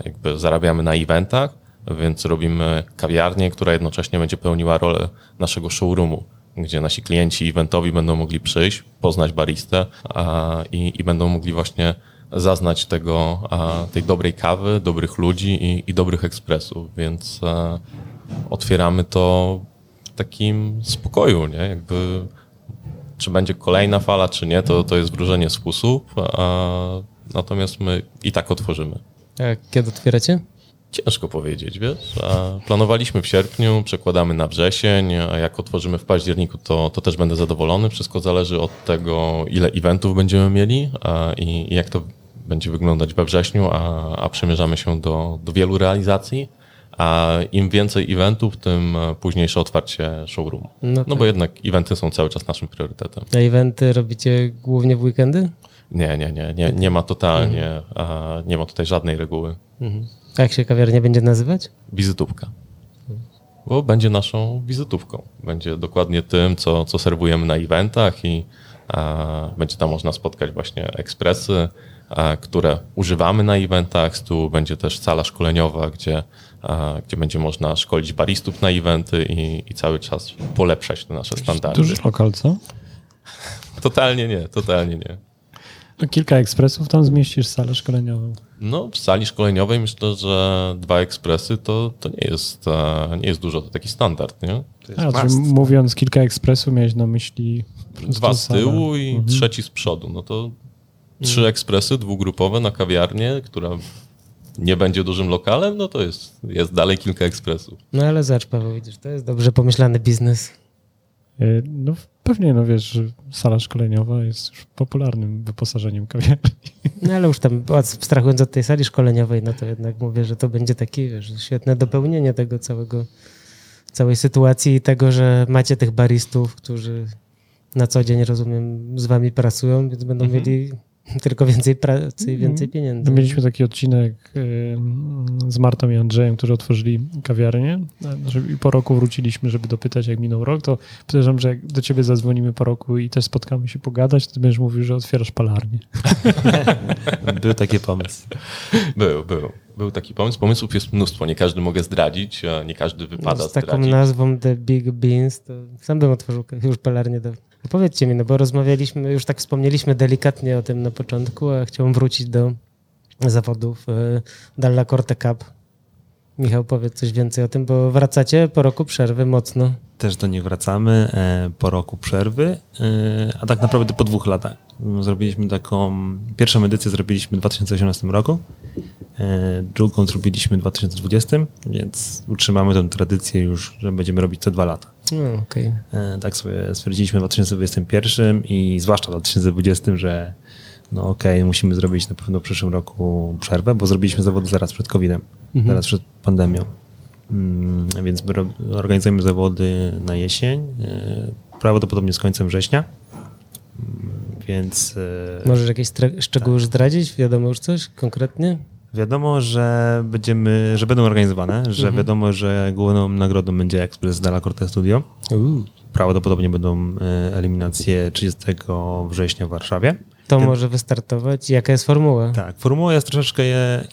jakby zarabiamy na eventach, więc robimy kawiarnię, która jednocześnie będzie pełniła rolę naszego showroomu, gdzie nasi klienci eventowi będą mogli przyjść, poznać baristę a, i, i będą mogli właśnie zaznać tego, a, tej dobrej kawy, dobrych ludzi i, i dobrych ekspresów, więc a, otwieramy to w takim spokoju, nie? Jakby czy będzie kolejna fala, czy nie, to, to jest wróżenie z fusów, natomiast my i tak otworzymy. A kiedy otwieracie? Ciężko powiedzieć, wiesz. Planowaliśmy w sierpniu, przekładamy na wrzesień, a jak otworzymy w październiku, to, to też będę zadowolony. Wszystko zależy od tego, ile eventów będziemy mieli i, i jak to będzie wyglądać we wrześniu, a, a przemierzamy się do, do wielu realizacji. A im więcej eventów, tym e, późniejsze otwarcie showroomu. No No, tak. bo jednak eventy są cały czas naszym priorytetem. A eventy robicie głównie w weekendy? Nie, nie, nie, nie, nie ma totalnie, a, nie ma tutaj żadnej reguły. Mhm. A jak się kawiarnia będzie nazywać? wizytówka. Bo będzie naszą wizytówką. Będzie dokładnie tym, co, co serwujemy na eventach i a, będzie tam można spotkać właśnie ekspresy, a, które używamy na eventach. Tu będzie też sala szkoleniowa, gdzie, a, gdzie będzie można szkolić baristów na eventy i, i cały czas polepszać te nasze standardy. Duży lokal, co? Totalnie nie, totalnie nie. No, kilka ekspresów, tam zmieścisz salę szkoleniową. No, w sali szkoleniowej myślę, że dwa ekspresy to, to nie, jest, e, nie jest dużo, to taki standard, nie? To jest A, mówiąc kilka ekspresów, miałeś na myśli... Dwa z salę. tyłu i Mhm. trzeci z przodu. No to trzy ekspresy dwugrupowe na kawiarnię, która nie będzie dużym lokalem, no to jest, jest dalej kilka ekspresów. No ale zobacz Paweł, widzisz, to jest dobrze pomyślany biznes. Y, No pewnie, no wiesz, sala szkoleniowa jest już popularnym wyposażeniem kawiarni. No ale już tam abstrahując od tej sali szkoleniowej, no to jednak mówię, że to będzie takie wiesz, świetne dopełnienie tego całego, całej sytuacji i tego, że macie tych baristów, którzy na co dzień, rozumiem, z wami pracują, więc będą Mhm. mieli tylko więcej pracy i więcej pieniędzy. Mieliśmy taki odcinek y, z Martą i Andrzejem, którzy otworzyli kawiarnię Znaczy, i po roku wróciliśmy, żeby dopytać, jak minął rok, to podejrzewam, że jak do ciebie zadzwonimy po roku i też spotkamy się pogadać, to ty będziesz mówił, że otwierasz palarnię. Był taki pomysł. Był, był. Był taki pomysł. Pomysłów jest mnóstwo. Nie każdy mogę zdradzić, a nie każdy wypada No, z taką zdradzić. nazwą The Big Beans, to sam bym otworzył już palarnię. Powiedzcie mi, no bo rozmawialiśmy, już tak wspomnieliśmy delikatnie o tym na początku, a chciałbym wrócić do zawodów y, Dalla Corte Cup. Michał, powiedz coś więcej o tym, bo wracacie po roku przerwy mocno. Też do nich wracamy e, po roku przerwy, e, a tak naprawdę po dwóch latach. Zrobiliśmy taką, pierwszą edycję zrobiliśmy w 2018 roku, e, drugą zrobiliśmy w 2020, więc utrzymamy tę tradycję już, że będziemy robić co dwa lata. No. E, Tak sobie stwierdziliśmy w 2021 i zwłaszcza w 2020, że no okej, musimy zrobić na pewno w przyszłym roku przerwę, bo zrobiliśmy zawody zaraz przed COVID-em, zaraz przed pandemią. Mm, Więc organizujemy zawody na jesień, e, prawdopodobnie z końcem września. Mm, Więc e, Możesz jakieś szczegóły już zdradzić? Wiadomo już coś konkretnie? wiadomo, że będziemy, że będą organizowane, że wiadomo, że główną nagrodą będzie Express Dalla Corte Studio. Prawdopodobnie będą e, eliminacje 30 września w Warszawie. To Ten- może wystartować. Jaka jest formuła? Tak, formuła jest troszeczkę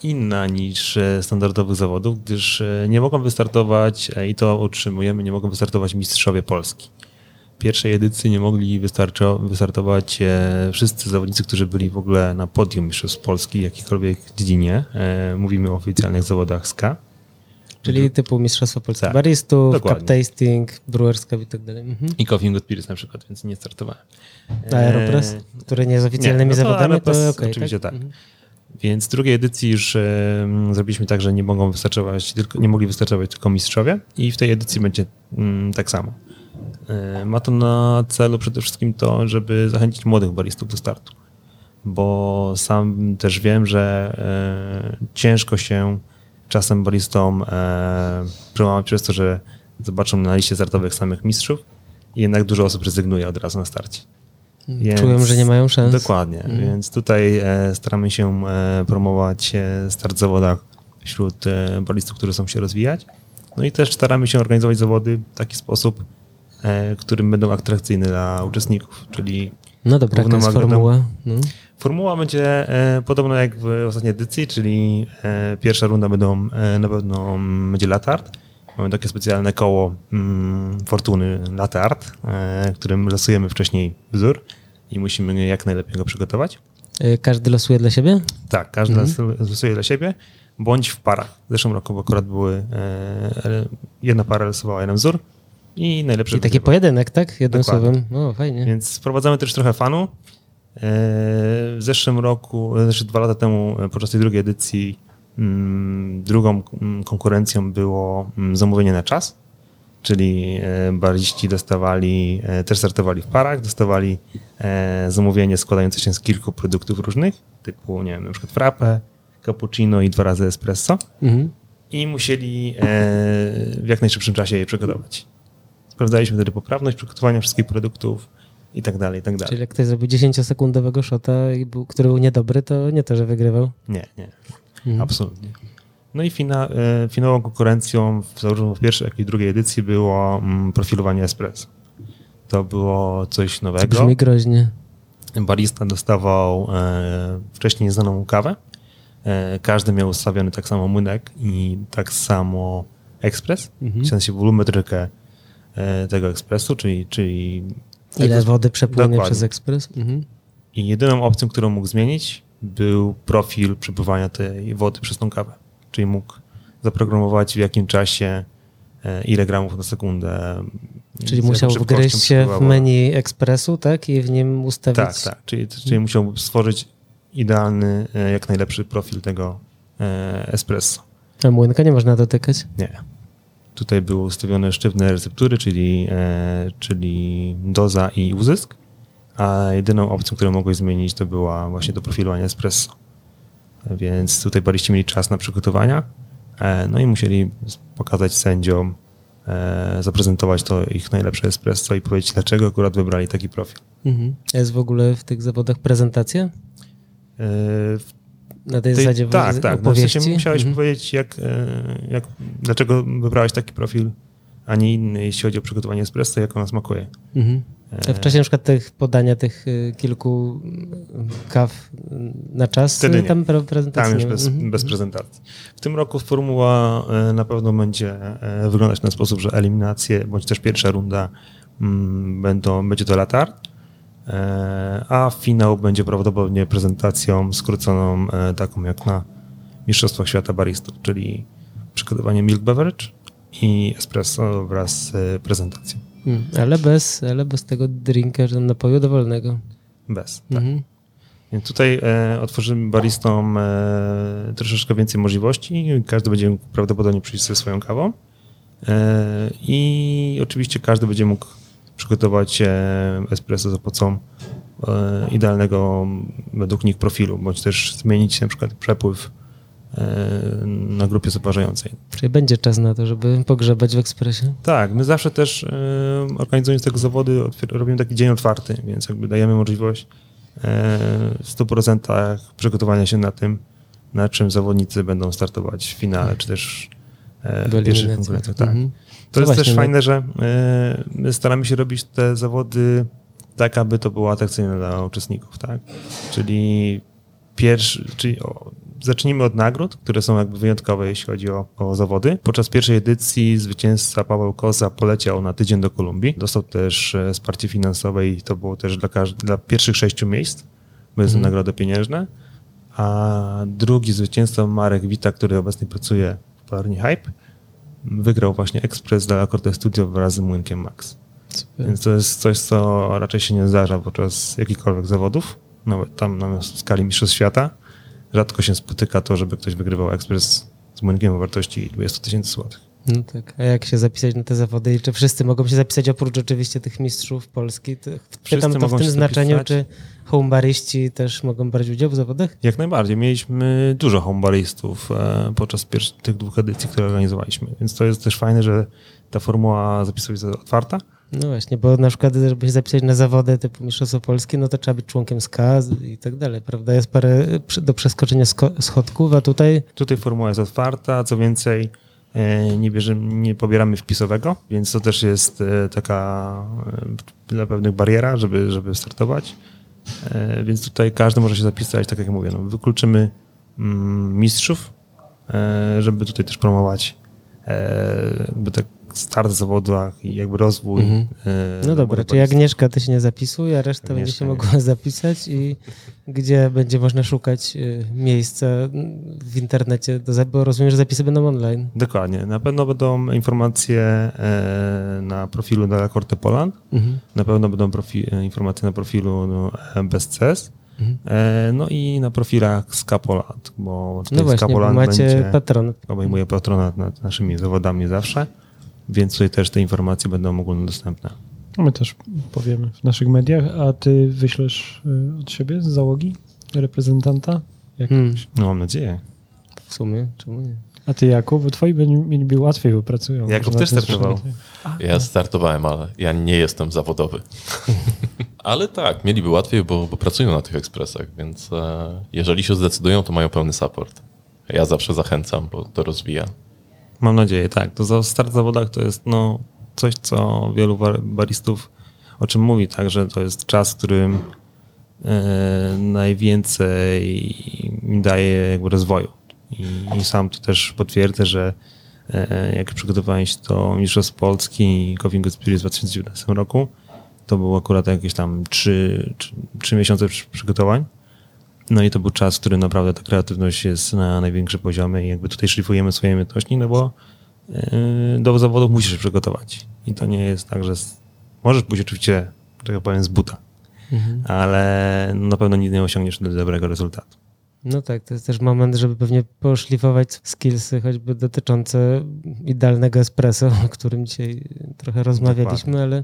inna niż e, standardowych zawodów, gdyż e, nie mogą wystartować, e, i to utrzymujemy, nie mogą wystartować mistrzowie Polski. W pierwszej edycji nie mogli wystartować wszyscy zawodnicy, którzy byli w ogóle na podium mistrzostw Polski w jakiejkolwiek dziedzinie. Mówimy o oficjalnych zawodach SKA. Czyli typu Mistrzostwa Polski Tak, Baristów, dokładnie. Cup Tasting, Brewers Cup i tak dalej. Mhm. I Coffee Good Spirits na przykład, więc nie startowałem. Aeropress, E, który nie jest oficjalnymi no to zawodami, to Aeropress okej, oczywiście tak. Mhm. Więc w drugiej edycji już e, zrobiliśmy tak, że nie mogą wystarczować, tylko, nie mogli wystarczować tylko mistrzowie i w tej edycji będzie mm, tak samo. E, ma to na celu przede wszystkim to, żeby zachęcić młodych baristów do startu, bo sam też wiem, że e, ciężko się czasem baristom e, przełamać przez to, że zobaczą na liście startowych samych mistrzów i jednak dużo osób rezygnuje od razu na starcie. Więc- Czułem, że nie mają szans. Dokładnie, więc tutaj e, staramy się e, promować e, start w zawodach wśród e, balistów, które chcą się rozwijać. No i też staramy się organizować zawody w taki sposób, e, którym będą atrakcyjne dla uczestników, czyli No dobra, jaka jest formuła? No. Formuła będzie e, podobna jak w ostatniej edycji, czyli e, pierwsza runda będą e, na pewno mm, będzie latart. Mamy takie specjalne koło mm, fortuny latart, którym losujemy wcześniej wzór i musimy jak najlepiej go przygotować. Każdy losuje dla siebie? Tak, każdy mhm. losuje dla siebie, bądź w parach. W zeszłym roku akurat były jedna para losowała jeden wzór i najlepszy I taki pojedynek, tak? Jednym Dokładnie. słowem. No, fajnie. Więc wprowadzamy też trochę fanu. W zeszłym roku, znaczy dwa lata temu, podczas tej drugiej edycji, mm, drugą mm, konkurencją było mm, zamówienie na czas, czyli e, bariści dostawali, e, też startowali w parach, dostawali e, zamówienie składające się z kilku produktów różnych, typu, nie wiem, na przykład frappe, cappuccino i dwa razy espresso Mhm. i musieli w jak najszybszym czasie je przygotować. Sprawdzaliśmy wtedy poprawność przygotowania wszystkich produktów i tak dalej, i tak dalej. Czyli jak ktoś zrobił 10-sekundowego shota, który był niedobry, to nie to, że wygrywał. Nie, nie, Mhm. absolutnie. No i fina, e, finałową konkurencją w, zarówno w pierwszej, jak i drugiej edycji było mm, profilowanie espresso. To było coś To nowego. brzmi groźnie. Barista dostawał e, wcześniej znaną kawę. E, każdy miał ustawiony tak samo młynek i tak samo ekspres, Mhm. w sensie wolumetrykę tego ekspresu, czyli, czyli Ile wody przepłynie Dokładnie. przez ekspres? Mhm. I jedyną opcją, którą mógł zmienić, był profil przepływania tej wody przez tą kawę. Czyli mógł zaprogramować w jakim czasie, e, ile gramów na sekundę. Czyli z jaką musiał wgryźć się w menu ekspresu, tak? I w nim ustawić... Tak, tak. Czyli, czyli musiał stworzyć idealny, e, jak najlepszy profil tego e, espresso. A młynka nie można dotykać? Nie. Tutaj były ustawione sztywne receptury, czyli, e, czyli doza i uzysk, a jedyną opcją, którą mogłeś zmienić, to była właśnie doprofilowanie espresso. Więc tutaj bariści mieli czas na przygotowania, e, no i musieli pokazać sędziom, e, zaprezentować to ich najlepsze espresso i powiedzieć, dlaczego akurat wybrali taki profil. Mhm. A Jest w ogóle w tych zawodach prezentacja? W Na tej Tej- zasadzie tak, tak. No w sensie musiałeś Mhm. powiedzieć, jak, e, jak, dlaczego wybrałeś taki profil, a nie inny, jeśli chodzi o przygotowanie espresso, jak ona smakuje. Mhm. E, A w czasie na przykład tych podania tych y, kilku kaw na czas, Wtedy y, nie. tam prezentacji Tam już bez, Mhm. bez prezentacji. W tym roku formuła e, na pewno będzie e, wyglądać w ten sposób, że eliminacje, bądź też pierwsza runda mm, będą, będzie to latart, e, a finał będzie prawdopodobnie prezentacją skróconą, e, taką jak na Mistrzostwach Świata Baristów, czyli przygotowanie milk beverage i espresso wraz z e, prezentacją. Mhm. Ale bez, ale bez tego drinka, że napoju dowolnego. Bez. Tak. Mhm. Więc tutaj e, otworzymy baristom e, troszeczkę więcej możliwości. Każdy będzie mógł prawdopodobnie przyjść ze swoją kawą. E, I oczywiście każdy będzie mógł przygotować e, espresso za pomocą e, idealnego według nich profilu, bądź też zmienić na przykład przepływ e, na grupie zaparzającej. Czyli będzie czas na to, żeby pogrzebać w ekspresie. Tak, my zawsze też organizując tego zawody robimy taki dzień otwarty, więc jakby dajemy możliwość w 100% przygotowania się na tym, na czym zawodnicy będą startować w finale, czy też w pierwszych konkurencjach. Tak. Mhm. To jest właśnie, też fajne, że my staramy się robić te zawody tak, aby to było atrakcyjne dla uczestników, tak? Czyli pierwszy, czyli o, zacznijmy od nagród, które są jakby wyjątkowe, jeśli chodzi o, o zawody. Podczas pierwszej edycji zwycięzca Paweł Koza poleciał na tydzień do Kolumbii. Dostał też e, wsparcie finansowe i to było też dla, dla pierwszych sześciu miejsc, bez Mhm. nagrody pieniężne. A drugi zwycięzca Marek Wita, który obecnie pracuje w Palarni Hype, wygrał właśnie Express Della Corte Studio wraz z Młynkiem Max. Super. Więc to jest coś, co raczej się nie zdarza podczas jakichkolwiek zawodów, nawet tam na skali Mistrzostw Świata. Rzadko się spotyka to, żeby ktoś wygrywał Express z Młynkiem o wartości 20 tysięcy złotych. No tak. A jak się zapisać na te zawody? I czy wszyscy mogą się zapisać oprócz oczywiście tych mistrzów Polski? To, pytam to w tym znaczeniu, zapisać. czy homebaryści też mogą brać udział w zawodach? Jak najbardziej. Mieliśmy dużo homebalistów e, podczas tych dwóch edycji, które organizowaliśmy. Więc to jest też fajne, że ta formuła zapisów jest otwarta. No właśnie, bo na przykład, żeby się zapisać na zawody typu Mistrzostwo Polskie, no to trzeba być członkiem SKA i tak dalej, prawda? Jest parę do przeskoczenia sko- schodków, a tutaj Tutaj formuła jest otwarta, co więcej e, nie, bierzemy, nie pobieramy wpisowego, więc to też jest e, taka dla pewnych bariera, żeby, żeby startować. E, Więc tutaj każdy może się zapisać, tak jak mówię, no, wykluczymy mm, mistrzów, e, żeby tutaj też promować e, jakby tak start w zawodach i jakby rozwój. Mhm. e, No dobra, czyli. Agnieszka, ty się nie zapisuj, a reszta będzie Agnieszka się nie. mogła zapisać i gdzie będzie można szukać y, miejsca w internecie, bo rozumiem, że zapisy będą online. Dokładnie. Na pewno będą informacje e, na profilu Della Corte Poland. Mhm. Na pewno będą profi- e, informacje na profilu no, e, BestCS. Mhm. No i na profilach Scapoland, bo tutaj No właśnie, bo Scapoland macie będzie patronat. obejmuje patronat nad naszymi zawodami zawsze, więc tutaj też te informacje będą ogólnodostępne. My też powiemy w naszych mediach, a ty wyślesz y, od siebie z załogi reprezentanta? Hmm, No mam nadzieję. w sumie, czemu nie? A ty Jakub, bo twoi by- mieliby łatwiej, bo pracują. Jakub też startował. Ja startowałem, ale ja nie jestem zawodowy. ale tak, mieliby łatwiej, bo, bo pracują na tych ekspresach, więc e, jeżeli się zdecydują, to mają pełny support. Ja zawsze zachęcam, bo to rozwija. Mam nadzieję, tak. To start w zawodach to jest no, coś, co wielu bar- baristów o czym mówi, tak, że to jest czas, w którym e, najwięcej im daje jakby rozwoju. I, I sam to też potwierdzę, że e, jak przygotowałem się do Mistrzostw Polski i Good Spirit w 2019 roku, to było akurat jakieś tam trzy, trzy, trzy miesiące przy- przygotowań. No i to był czas, w którym naprawdę ta kreatywność jest na największym poziomie i jakby tutaj szlifujemy swoje umiejętności, no bo yy, do zawodów musisz się przygotować. I to nie jest tak, że możesz pójść oczywiście, tak powiem, z buta, ale no na pewno nigdy nie osiągniesz do dobrego rezultatu. No tak, to jest też moment, żeby pewnie poszlifować skillsy, choćby dotyczące idealnego espresso, o którym dzisiaj trochę rozmawialiśmy, ale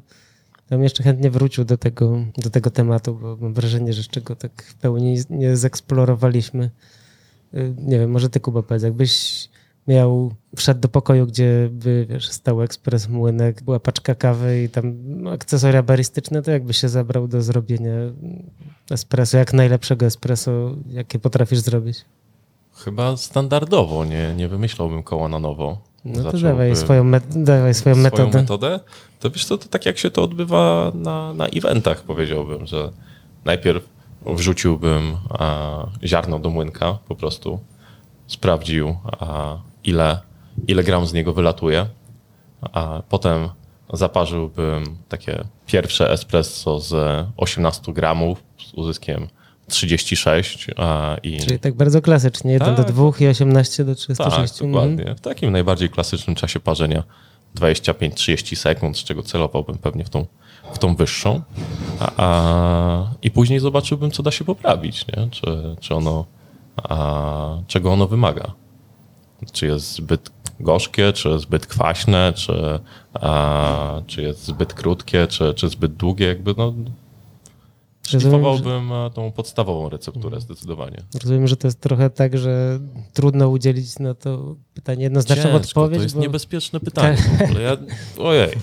tam jeszcze chętnie wrócił do tego, do tego tematu, bo mam wrażenie, że jeszcze go tak w pełni nie zeksplorowaliśmy. Y, Nie wiem, może ty Kuba powiedz, jakbyś miał, wszedł do pokoju, gdzie by, wiesz, stał ekspres, młynek, była paczka kawy i tam no, akcesoria barystyczne, to jakbyś się zabrał do zrobienia espresso, jak najlepszego espresso, jakie potrafisz zrobić? Chyba standardowo, nie, nie wymyślałbym koła na nowo. No to dawaj swoją, dawaj swoją swoją metodę. metodę. To wiesz, to, to tak jak się to odbywa na, na eventach, powiedziałbym, że najpierw wrzuciłbym a, ziarno do młynka, po prostu sprawdził, a, ile, ile gram z niego wylatuje, a potem zaparzyłbym takie pierwsze espresso z 18 gramów z uzyskiem 36 a, i Czyli tak bardzo klasycznie, 1 do Tak. 2 i 18 do tak, 36. Mhm. dokładnie. W takim najbardziej klasycznym czasie parzenia 25-30 sekund, z czego celowałbym pewnie w tą, w tą wyższą. A, a, I później zobaczyłbym, co da się poprawić, nie? Czy, czy ono, a, czego ono wymaga. Czy jest zbyt gorzkie, czy zbyt kwaśne, czy, czy jest zbyt krótkie, czy, czy zbyt długie. Jakby no, Rozumiem, że, szlifowałbym e, tą podstawową recepturę zdecydowanie. rozumiem, że to jest trochę tak, że trudno udzielić na to pytanie jednoznaczną Ciężko, odpowiedź. To jest bo... niebezpieczne pytanie. ogóle. Ja, ojej.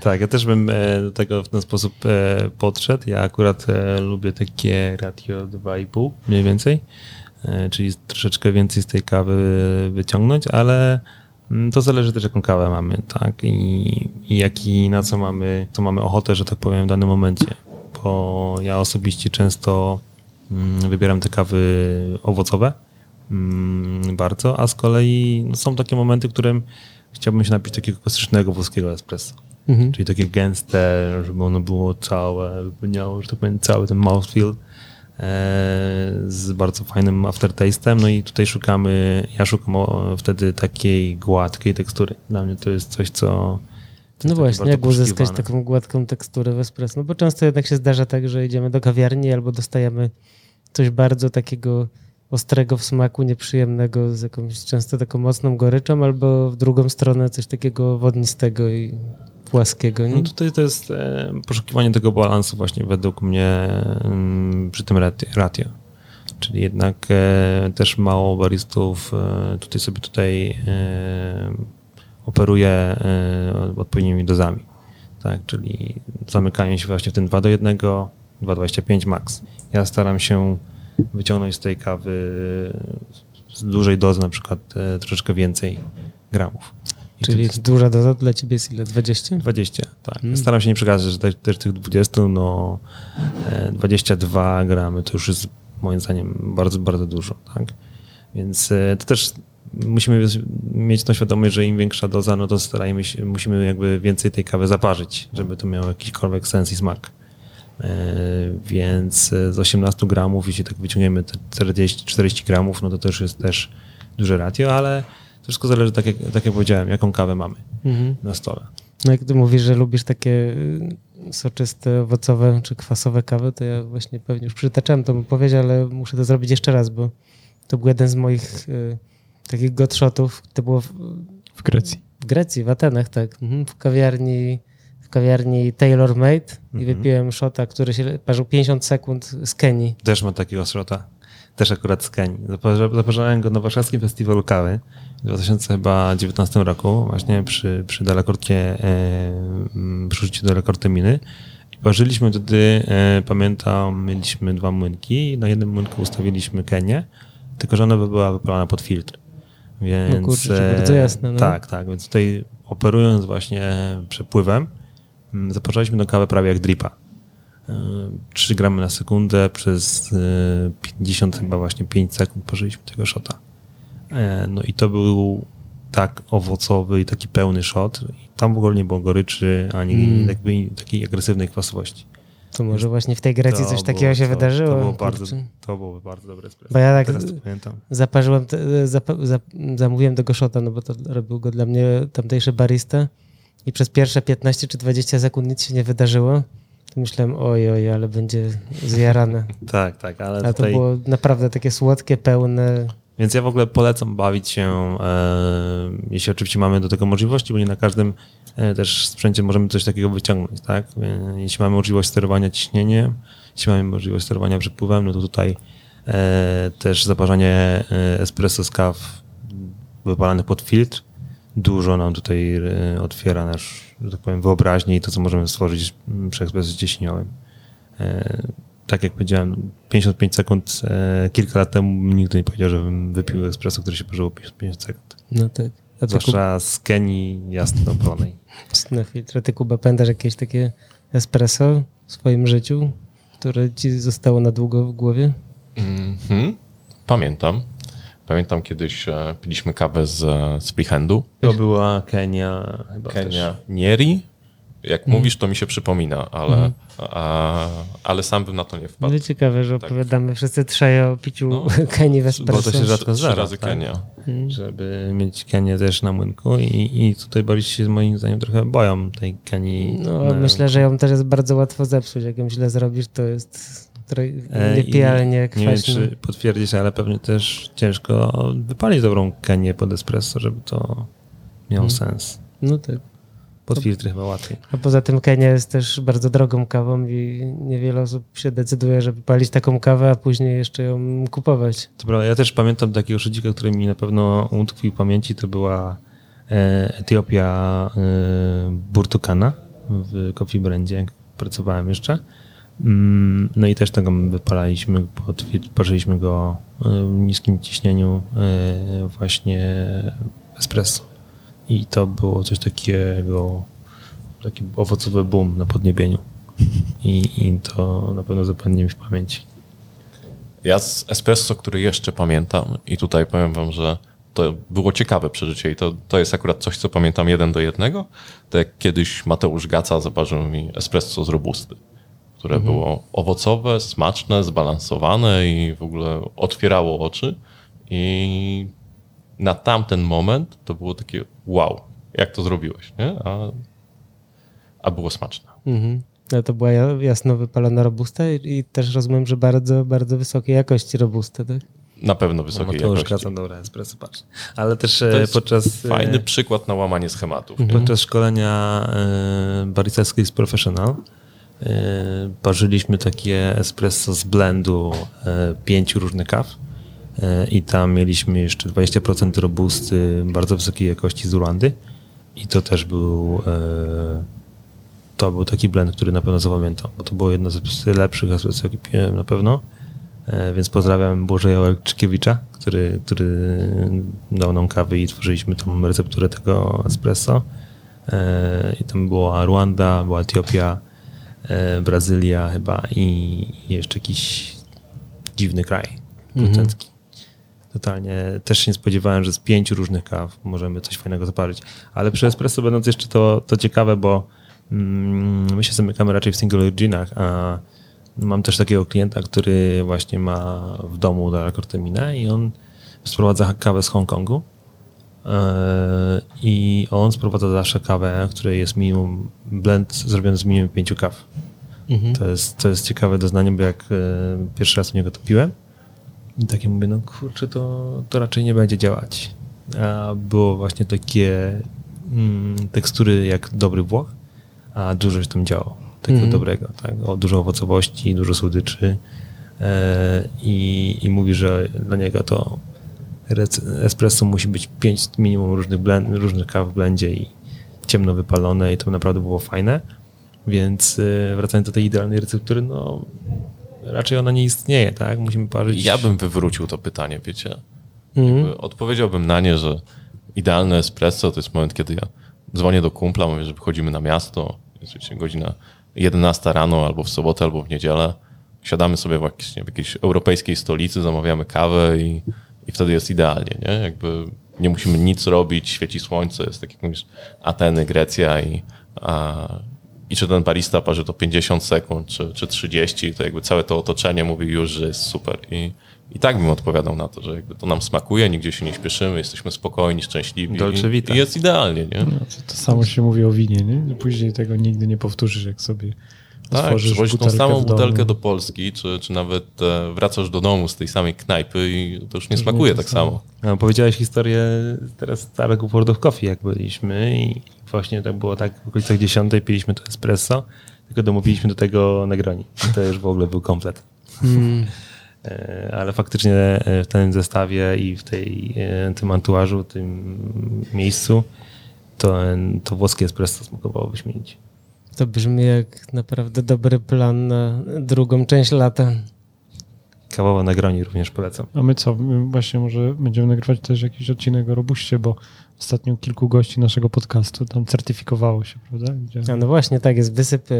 Tak, ja też bym e, do tego w ten sposób e, podszedł. Ja akurat lubię takie ratio 2,5 mniej więcej, czyli troszeczkę więcej z tej kawy wyciągnąć, ale mm, to zależy też jaką kawę mamy, tak, i, i jaki, na co mamy, co mamy ochotę, że tak powiem w danym momencie, bo ja osobiście często mm, wybieram te kawy owocowe mm, bardzo, a z kolei no, są takie momenty, w którym chciałbym się napić takiego klasycznego włoskiego espresso. Mhm. Czyli takie gęste, żeby ono było całe, wypełniało, że tak powiem, cały ten mouthfeel. z bardzo fajnym aftertastem. No i tutaj szukamy, ja szukam wtedy takiej gładkiej tekstury. Dla mnie to jest coś, co. No właśnie, jak uzyskać taką gładką teksturę w espresso? No bo często jednak się zdarza tak, że idziemy do kawiarni albo dostajemy coś bardzo takiego ostrego w smaku, nieprzyjemnego, z jakąś często taką mocną goryczą, albo w drugą stronę coś takiego wodnistego i płaskiego. Nie? No tutaj to jest e, poszukiwanie tego balansu właśnie według mnie mm, przy tym ratio. ratio. Czyli jednak e, też mało baristów e, tutaj sobie tutaj e, operuje e, odpowiednimi dozami. Tak, czyli zamykają się właśnie w ten 2 do 1, 2,25 max. Ja staram się wyciągnąć z tej kawy z dużej dozy na przykład e, troszeczkę więcej gramów. I Czyli duża doza dla ciebie jest ile? 20? 20, tak. Mm. Staram się nie przekazać, że też, tych 20, no e, 22 gramy to już jest moim zdaniem bardzo, bardzo dużo, tak. Więc e, to też musimy mieć tą świadomość, że im większa doza, no to starajmy się, musimy jakby więcej tej kawy zaparzyć, żeby to miało jakikolwiek sens i smak. E, Więc e, z 18 gramów, jeśli tak wyciągniemy te 40, 40 gramów, no to też jest też duże ratio, ale to wszystko zależy, tak jak, tak jak powiedziałem, jaką kawę mamy Mhm. na stole. No jak ty mówisz, że lubisz takie y, soczyste, owocowe czy kwasowe kawy, to ja właśnie pewnie już przytaczałem tą powiedzieć, ale muszę to zrobić jeszcze raz, bo to był jeden z moich y, takich godshotów. To było w, W Grecji. w Grecji, w Atenach, tak. Mhm. W kawiarni, w kawiarni Tailor Made i Mhm. wypiłem shota, który się parzył 50 sekund z Kenii. Też mam takiego szrota. Też akurat z Kenii. Zaparzałem go na warszawskim festiwalu kawy w 2019 roku, właśnie przy, przy Delacorcie, e, m, przy użyciu Delacorte miny. I parzyliśmy wtedy, e, pamiętam, mieliśmy dwa młynki i na jednym młynku ustawiliśmy Kenię, tylko że ona by była wypalana pod filtr. Więc, No kurczę, bardzo jasne, no. Tak, tak. Więc tutaj operując właśnie przepływem, m, zaparzaliśmy do kawy prawie jak dripa. E, 3 gramy na sekundę przez e, 50 chyba właśnie 5 sekund parzyliśmy tego shota. E, No i to był tak owocowy i taki pełny shot. Tam w ogóle nie było goryczy, ani Mm. takiej agresywnej kwasowości. To może właśnie w tej Grecji To coś było- takiego się to, wydarzyło. To było bardzo, to było bardzo dobre espresso. Bo ja tak- Teraz to pamiętam. Zaparzyłem, te, zap, zap, zamówiłem tego shota, no bo to robił go dla mnie tamtejszy barista i przez pierwsze 15 czy 20 sekund nic się nie wydarzyło. To myślałem, oj, oj, ale będzie zjarane. Tak, tak, ale A to tutaj... było naprawdę takie słodkie, pełne. Więc ja w ogóle polecam bawić się, e, jeśli oczywiście mamy do tego możliwości, bo nie na każdym e, też sprzęcie możemy coś takiego wyciągnąć, tak? E, Jeśli mamy możliwość sterowania ciśnieniem, jeśli mamy możliwość sterowania przepływem, no to tutaj e, też zaparzanie e, espresso z kaw wypalanych pod filtr dużo nam tutaj e, otwiera nasz, że tak powiem, wyobraźnię i to, co możemy stworzyć przy ekspresie ciśnieniowym. Tak jak powiedziałem, 55 sekund e, kilka lat temu nigdy nie powiedział, żebym wypił espresso, który się parzyło 55 sekund. No tak. A ty, Zwłaszcza z Kenii jasno opalonej. Na filtrze, ty Kuba, pamiętasz jakieś takie espresso w swoim życiu, które ci zostało na długo w głowie? Mhm. Pamiętam. Pamiętam kiedyś e, piliśmy kawę z, z Freehandu. To była Kenia chyba Kenia Nieri. Jak mówisz, to mi się przypomina, ale, a, ale sam bym na to nie wpadł. No ciekawe, że Tak. opowiadamy wszyscy trzej o piciu No. Kenii w Bo to się rzadko zdarza. razy tak? Kenia. Mm. Żeby mieć Kenię też na młynku i, i tutaj bariści się moim zdaniem trochę boją tej Kenii. No, na- myślę, że ją też jest bardzo łatwo zepsuć. Jak ją źle zrobisz, to jest trochę E, niepijalnie Nie wiem, czy potwierdzisz, ale pewnie też ciężko wypalić dobrą Kenię pod espresso, żeby to miało Mhm. sens. No tak. Pod filtry chyba łatwiej. A poza tym Kenia jest też bardzo drogą kawą i niewiele osób się decyduje, żeby palić taką kawę, a później jeszcze ją kupować. Prawda, ja też pamiętam takiego szydzika, który mi na pewno utkwił w pamięci, to była e, Etiopia e, Burtukana w Coffee Brandzie, jak pracowałem jeszcze. Mm, No i też tego wypalaliśmy, parzyliśmy go e, w niskim ciśnieniu właśnie espresso. I to było coś takiego, taki owocowy boom na podniebieniu. I, I to na pewno zapadnie mi w pamięci. Ja z espresso, który jeszcze pamiętam i tutaj powiem wam, że to było ciekawe przeżycie i to, to jest akurat coś, co pamiętam jeden do jednego, to jak kiedyś Mateusz Gaca zaparzył mi espresso z robusty, które było owocowe, smaczne, zbalansowane i w ogóle otwierało oczy. I na tamten moment to było takie wow, jak to zrobiłeś, nie? A, a było smaczne. Mhm. No to była ja- jasno wypalona robusta i, i też rozumiem, że bardzo, bardzo wysokiej jakości robusta, tak? Na pewno No wysokiej to już jakości. kazam dobre espresso, patrz. Ale też To e, jest podczas... e, Fajny przykład na łamanie schematów. nie? Podczas szkolenia e, Baristaskich Professional parzyliśmy takie espresso z blendu pięciu różnych kaw i tam mieliśmy jeszcze 20% robusty bardzo wysokiej jakości z Urandy i to też był e, to był taki blend, który na pewno zapamiętam, bo to było jedno z lepszych espresso, jakie piłem na pewno. E, Więc pozdrawiam Błażeja Olczkiewicza, który, który dał nam kawy i tworzyliśmy tą recepturę tego espresso. E, I tam była Rwanda, była Etiopia, Brazylia chyba i jeszcze jakiś dziwny kraj producencki. Totalnie też się nie spodziewałem, że z pięciu różnych kaw możemy coś fajnego zaparzyć. Ale przy espresso będąc jeszcze to, to ciekawe, bo mm, my się zamykamy raczej w single originach, a mam też takiego klienta, który właśnie ma w domu Dalakorteminę i on sprowadza kawę z Hongkongu e, i on sprowadza zawsze kawę, której jest minimum blend zrobiony z minimum pięciu kaw. To, jest, to jest ciekawe doznanie, bo jak e, pierwszy raz u niego to piłem, i takie mówię, no kurczę, to, to raczej nie będzie działać. A było właśnie takie mm, tekstury jak dobry Włoch, a dużo się tam działo. Takiego Mhm. dobrego, tak? O, dużo owocowości, dużo słodyczy. E, i, I mówi, że dla niego to espresso musi być pięć minimum różnych, blend, różnych kaw w blendzie i ciemno wypalone i to naprawdę było fajne. Więc e, wracając do tej idealnej receptury, no raczej ona nie istnieje, tak? Musimy parzyć. Ja bym wywrócił to pytanie, wiecie. Mhm. Odpowiedziałbym na nie, że idealne espresso to jest moment, kiedy ja dzwonię do kumpla, mówię, że wychodzimy na miasto, jest godzina 11 rano, albo w sobotę, albo w niedzielę. Siadamy sobie w jakiejś, nie wiem, jakiejś europejskiej stolicy, zamawiamy kawę i, i wtedy jest idealnie, nie? Jakby nie musimy nic robić, świeci słońce, jest tak jak mówisz, Ateny, Grecja i, a, i czy ten barista parzy to 50 sekund, czy, czy 30, to jakby całe to otoczenie mówi już, że jest super. I, I tak bym odpowiadał na to, że jakby to nam smakuje, nigdzie się nie śpieszymy, jesteśmy spokojni, szczęśliwi Dolce i, vita. i jest idealnie, nie? No, to, to samo się mówi o winie, nie? Później tego nigdy nie powtórzysz, jak sobie Tak, przywozisz tą samą butelkę do Polski, czy, czy nawet e, wracasz do domu z tej samej knajpy i to już nie smakuje tak samo. samo. No, powiedziałeś historię teraz starego World of Coffee, jak byliśmy i właśnie tak było tak w okolicach 10 piliśmy to espresso, tylko domówiliśmy do tego Negroni. To już w ogóle był komplet. Mm. Ale faktycznie e, w tym zestawie i w tej, e, tym antuażu, tym miejscu, to, to włoskie espresso smakowało wyśmienicie. To brzmi jak naprawdę dobry plan na drugą część lata. Kawowe Negroni również polecam. A my co? My właśnie może będziemy nagrywać też jakiś odcinek o robuście, bo ostatnio kilku gości naszego podcastu tam certyfikowało się, prawda? Gdzie... A no właśnie, tak, jest wysyp e,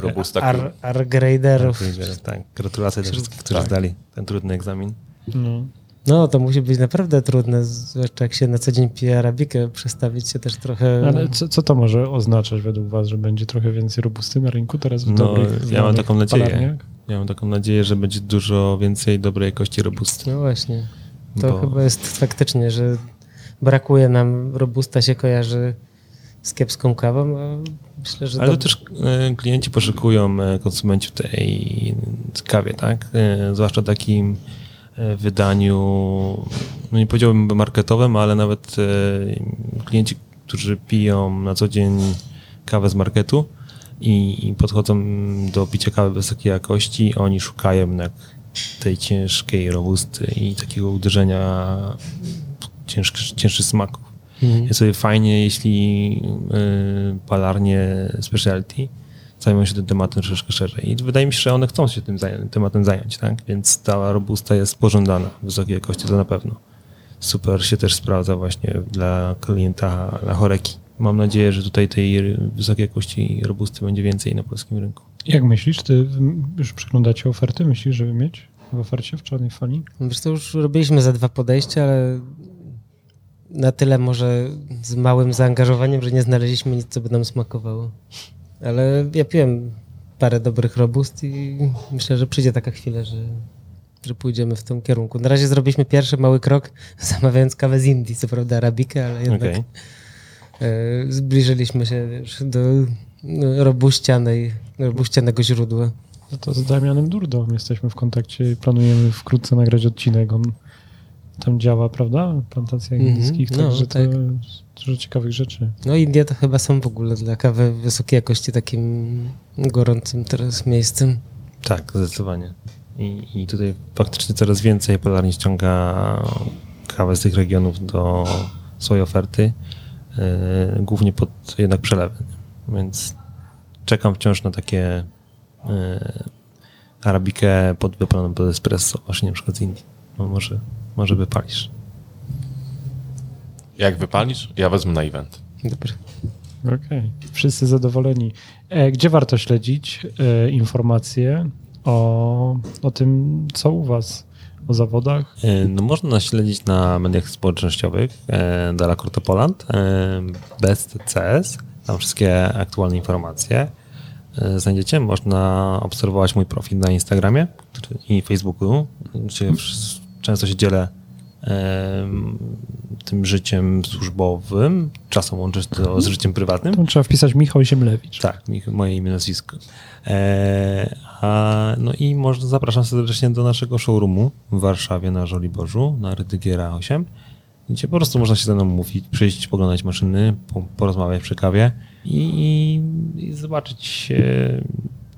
Robusta ar, R-graderów. Tak, gratulacje dla wszystkich, którzy Tak. zdali ten trudny egzamin. No. No, to musi być naprawdę trudne, zwłaszcza jak się na co dzień pije arabikę, przestawić się też trochę... Ale co, co to może oznaczać według was, że będzie trochę więcej robusty na rynku teraz w No, dobrych, ja mam taką nadzieję. palarniach? Ja mam taką nadzieję, że będzie dużo więcej dobrej jakości robusty. No właśnie. To Bo- chyba jest faktycznie, że brakuje nam, robusta się kojarzy z kiepską kawą, a myślę, że... Ale dob- też e, klienci poszukują e, konsumenci w tej kawie, tak? E, Zwłaszcza takim wydaniu, no nie powiedziałbym marketowym, ale nawet klienci, którzy piją na co dzień kawę z marketu i, i podchodzą do picia kawy wysokiej jakości, oni szukają jednak tej ciężkiej robusty i takiego uderzenia cięższy, cięższych smaków. Mhm. Jest sobie fajnie, jeśli y, palarnie specialty zajmą się tym tematem troszeczkę szerzej. I wydaje mi się, że one chcą się tym tematem zająć, tak? Więc ta robusta jest pożądana wysokiej jakości, to na pewno. Super się też sprawdza właśnie dla klienta na choreki. Mam nadzieję, że tutaj tej wysokiej jakości robusty będzie więcej na polskim rynku. Jak myślisz? Ty już przeglądacie oferty? Myślisz, żeby mieć w ofercie w czarnej fali? Wiesz, to już robiliśmy za dwa podejścia, ale na tyle może z małym zaangażowaniem, że nie znaleźliśmy nic, co by nam smakowało. Ale ja piłem parę dobrych robust i myślę, że przyjdzie taka chwila, że, że pójdziemy w tym kierunku. Na razie zrobiliśmy pierwszy mały krok, zamawiając kawę z Indii, co prawda arabikę, ale jednak Okej. e, zbliżyliśmy się wiesz, do no, robuścianej, robuścianego źródła. No to z Damianem Durdą jesteśmy w kontakcie i planujemy wkrótce nagrać odcinek. On tam działa, prawda? W plantacjach Mhm, indyjskich, no, także tak. to dużo ciekawych rzeczy. No Indie to chyba są w ogóle dla kawy wysokiej jakości takim gorącym teraz miejscem. Tak, zdecydowanie. I, I tutaj faktycznie coraz więcej polarnie ściąga kawę z tych regionów do swojej oferty, yy, głównie pod jednak przelewy. Więc czekam wciąż na takie yy, arabikę pod wypaloną pod espresso, właśnie na przykład z Indii. No może, może wypalisz. Jak wypalisz, ja wezmę na event. Dobry. Okej, wszyscy zadowoleni. E, gdzie warto śledzić e, informacje o, o tym, co u was, o zawodach? E, No można nas śledzić na mediach społecznościowych e, Dala Corto Poland, e, Best CS, tam wszystkie aktualne informacje e, znajdziecie. Można obserwować mój profil na Instagramie i Facebooku, gdzie często się dzielę tym życiem służbowym, czasem łączyć to z życiem prywatnym. Tam trzeba wpisać Michał Ziemlewicz. Tak, moje imię, nazwisko. E, a, no i można, zapraszam serdecznie do naszego showroomu w Warszawie na Żoliborzu, na Rydygiera 8, gdzie po prostu można się ze mną mówić, przyjść, poglądać maszyny, po, porozmawiać przy kawie i, i, i zobaczyć e,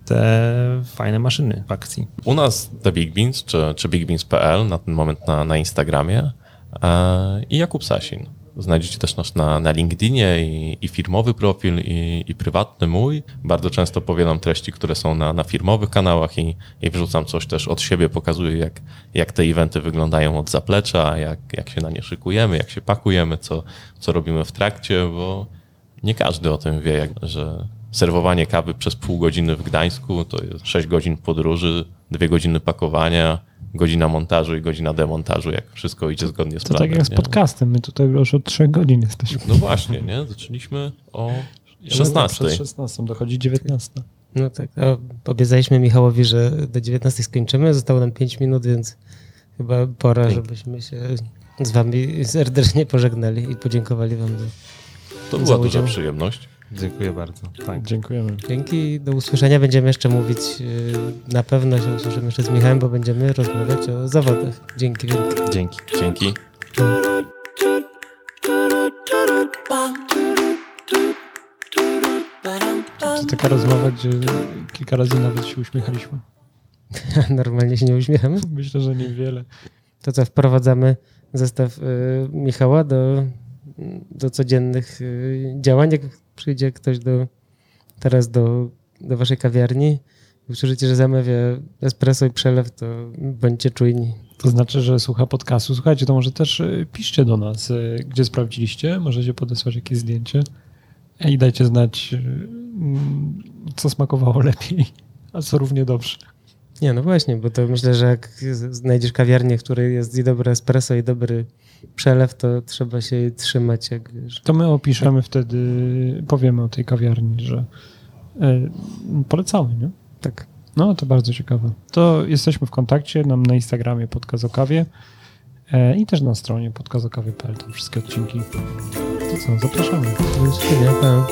te fajne maszyny w akcji. U nas The Big Beans, czy, czy BigBeans.pl na ten moment na, na Instagramie e, i Jakub Sasin. Znajdziecie też nas na, na LinkedInie i, i firmowy profil, i, i prywatny mój. Bardzo często powielam treści, które są na, na firmowych kanałach i, i wrzucam coś też od siebie, pokazuję jak, jak te eventy wyglądają od zaplecza, jak, jak się na nie szykujemy, jak się pakujemy, co, co robimy w trakcie, bo nie każdy o tym wie, jak, że serwowanie kawy przez pół godziny w Gdańsku to jest 6 godzin podróży, 2 godziny pakowania, godzina montażu i godzina demontażu, jak wszystko idzie zgodnie z To planem. tak jak z nie? podcastem, my tutaj już od trzech godzin jesteśmy. No właśnie, nie? Zaczęliśmy o 16. Przed 16 dochodzi 19. No tak, a obiecaliśmy Michałowi, że do 19 skończymy. Zostało nam 5 minut, więc chyba pora, żebyśmy się z wami serdecznie pożegnali i podziękowali wam za To za była duża udział. przyjemność. Dziękuję bardzo. Tak. Dziękujemy. dzięki. Do usłyszenia. Będziemy jeszcze mówić, yy, na pewno się usłyszymy jeszcze z Michałem, bo będziemy rozmawiać o zawodach. Dzięki wielkie. Dzięki. Dzięki. To taka rozmowa, gdzie kilka razy nawet się uśmiechaliśmy. Normalnie się nie uśmiechamy. Myślę, że niewiele. To co, wprowadzamy zestaw y, Michała do, do codziennych y, działań. Jak przyjdzie ktoś do, teraz do, do waszej kawiarni i usłyszycie, że zamawia espresso i przelew, to bądźcie czujni. To znaczy, że słucha podcastu. Słuchajcie, to może też y, piszcie do nas, y, gdzie sprawdziliście. Możecie podesłać jakieś zdjęcie i dajcie znać, mm, co smakowało lepiej, a co równie dobrze. Nie, no właśnie, bo to myślę, że jak znajdziesz kawiarnię, w której jest i dobre espresso, i dobry przelew, to trzeba się trzymać, jak wiesz. To my opiszemy wtedy, powiemy o tej kawiarni, że y, polecamy, nie? Tak. No, to bardzo ciekawe. To jesteśmy w kontakcie nam na Instagramie Podcast o kawie e, i też na stronie podcastokawie.pl, tam wszystkie odcinki. To co, zapraszamy. Do.